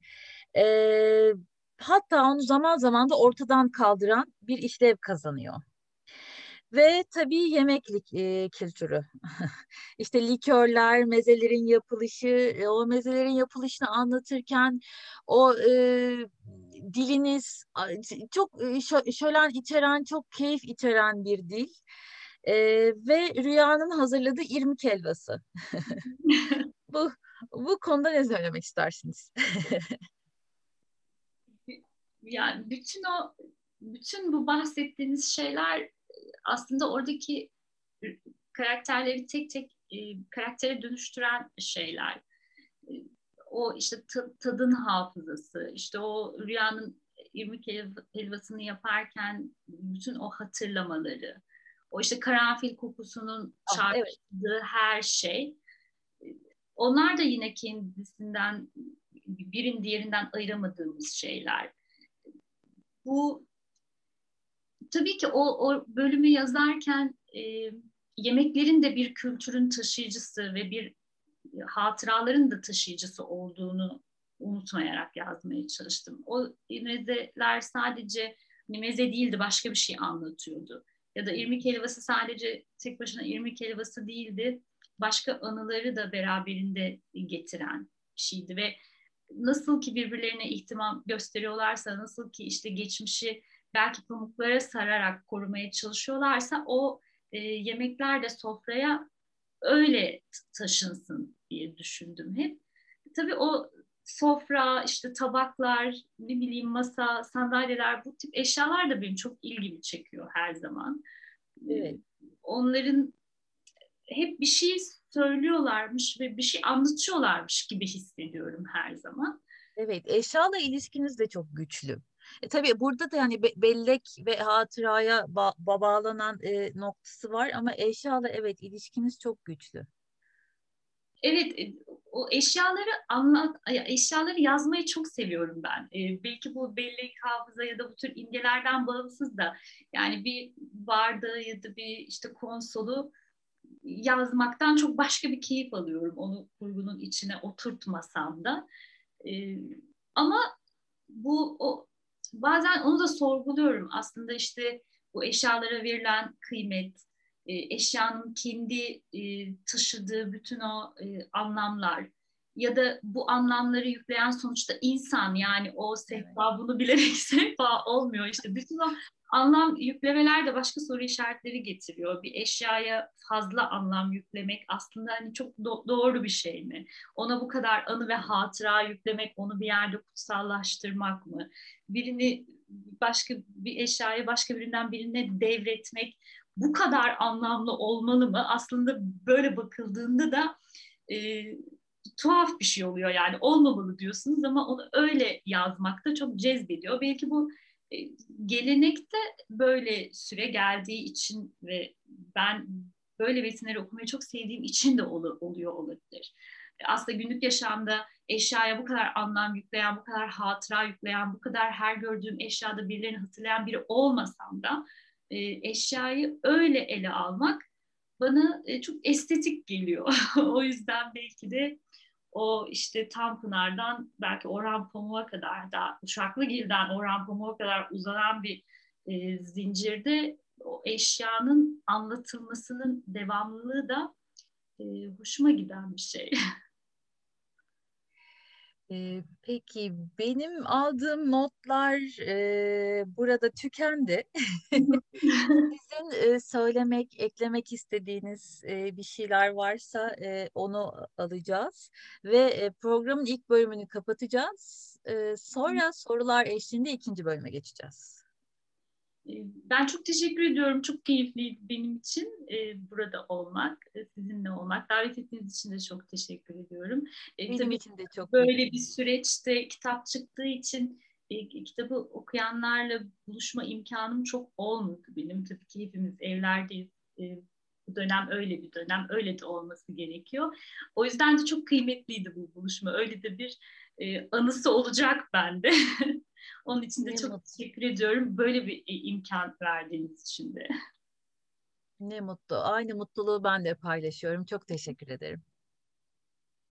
e, hatta onu zaman zaman da ortadan kaldıran bir işlev kazanıyor. Ve tabii yemeklik e, kültürü. [LAUGHS] işte likörler, mezelerin yapılışı, e, o mezelerin yapılışını anlatırken o e, diliniz çok şölen içeren, çok keyif içeren bir dil. E, ve Rüya'nın hazırladığı irmik helvası. [LAUGHS] bu bu konuda ne söylemek istersiniz? [LAUGHS] yani bütün o bütün bu bahsettiğiniz şeyler aslında oradaki karakterleri tek tek e, karaktere dönüştüren şeyler. E, o işte tadın hafızası, işte o rüyanın irmik helvasını yaparken bütün o hatırlamaları, o işte karanfil kokusunun ah, çarpıştığı evet. her şey. Onlar da yine kendisinden birin diğerinden ayıramadığımız şeyler. Bu tabii ki o, o bölümü yazarken e, yemeklerin de bir kültürün taşıyıcısı ve bir hatıraların da taşıyıcısı olduğunu unutmayarak yazmaya çalıştım. O mezeler sadece hani meze değildi, başka bir şey anlatıyordu. Ya da irmik helvası sadece tek başına irmik helvası değildi, başka anıları da beraberinde getiren bir şeydi ve nasıl ki birbirlerine ihtimam gösteriyorlarsa, nasıl ki işte geçmişi belki pamuklara sararak korumaya çalışıyorlarsa o e, yemekler de sofraya öyle taşınsın diye düşündüm hep. Tabii o sofra, işte tabaklar, ne bileyim masa, sandalyeler bu tip eşyalar da benim çok ilgimi çekiyor her zaman. Evet. Onların hep bir şey söylüyorlarmış ve bir şey anlatıyorlarmış gibi hissediyorum her zaman. Evet, eşyayla ilişkiniz de çok güçlü. E, tabii burada da yani be- bellek ve hatıraya ba- bağlanan e, noktası var ama eşyayla evet ilişkiniz çok güçlü. Evet, e, o eşyaları anlat, eşyaları yazmayı çok seviyorum ben. Ee, belki bu bellek hafıza ya da bu tür imgelerden bağımsız da yani bir bardağı ya da bir işte konsolu yazmaktan çok başka bir keyif alıyorum onu kurgunun içine oturtmasam da. Ee, ama bu o bazen onu da sorguluyorum. Aslında işte bu eşyalara verilen kıymet, e, eşyanın kendi e, taşıdığı bütün o e, anlamlar ya da bu anlamları yükleyen sonuçta insan yani o sehpa bunu bilerek [LAUGHS] sehpa olmuyor işte bütün o anlam yüklemeler de başka soru işaretleri getiriyor. Bir eşyaya fazla anlam yüklemek aslında hani çok do- doğru bir şey mi? Ona bu kadar anı ve hatıra yüklemek, onu bir yerde kutsallaştırmak mı? Birini başka bir eşyaya başka birinden birine devretmek bu kadar anlamlı olmalı mı? Aslında böyle bakıldığında da e, tuhaf bir şey oluyor yani olmamalı diyorsunuz ama onu öyle yazmak da çok cezbediyor. Belki bu e, gelenekte böyle süre geldiği için ve ben böyle besinleri okumayı çok sevdiğim için de ol, oluyor olabilir. Aslında günlük yaşamda eşyaya bu kadar anlam yükleyen, bu kadar hatıra yükleyen, bu kadar her gördüğüm eşyada birilerini hatırlayan biri olmasam da e, eşyayı öyle ele almak bana e, çok estetik geliyor. [LAUGHS] o yüzden belki de o işte Tanpınar'dan belki Orhan Pamuk'a kadar da Uşaklıgil'den Orhan Pamuk'a kadar uzanan bir e, zincirde o eşyanın anlatılmasının devamlılığı da e, hoşuma giden bir şey. [LAUGHS] peki benim aldığım notlar e, burada tükendi. [LAUGHS] Sizin e, söylemek, eklemek istediğiniz e, bir şeyler varsa e, onu alacağız ve e, programın ilk bölümünü kapatacağız. E, sonra sorular eşliğinde ikinci bölüme geçeceğiz. Ee, ben çok teşekkür ediyorum. Çok keyifliydi benim için e, burada olmak, e, sizinle olmak. Davet ettiğiniz için de çok teşekkür ediyorum. E, benim tabii için de çok Böyle bir süreçte kitap çıktığı için e, kitabı okuyanlarla buluşma imkanım çok olmadı benim. Tabii ki hepimiz evlerdeyiz. e, bu dönem öyle bir dönem, öyle de olması gerekiyor. O yüzden de çok kıymetliydi bu buluşma. Öyle de bir e, anısı olacak bende. [LAUGHS] Onun için de ne çok mutlu. teşekkür ediyorum böyle bir e, imkan verdiğiniz için de. Ne mutlu. Aynı mutluluğu ben de paylaşıyorum. Çok teşekkür ederim.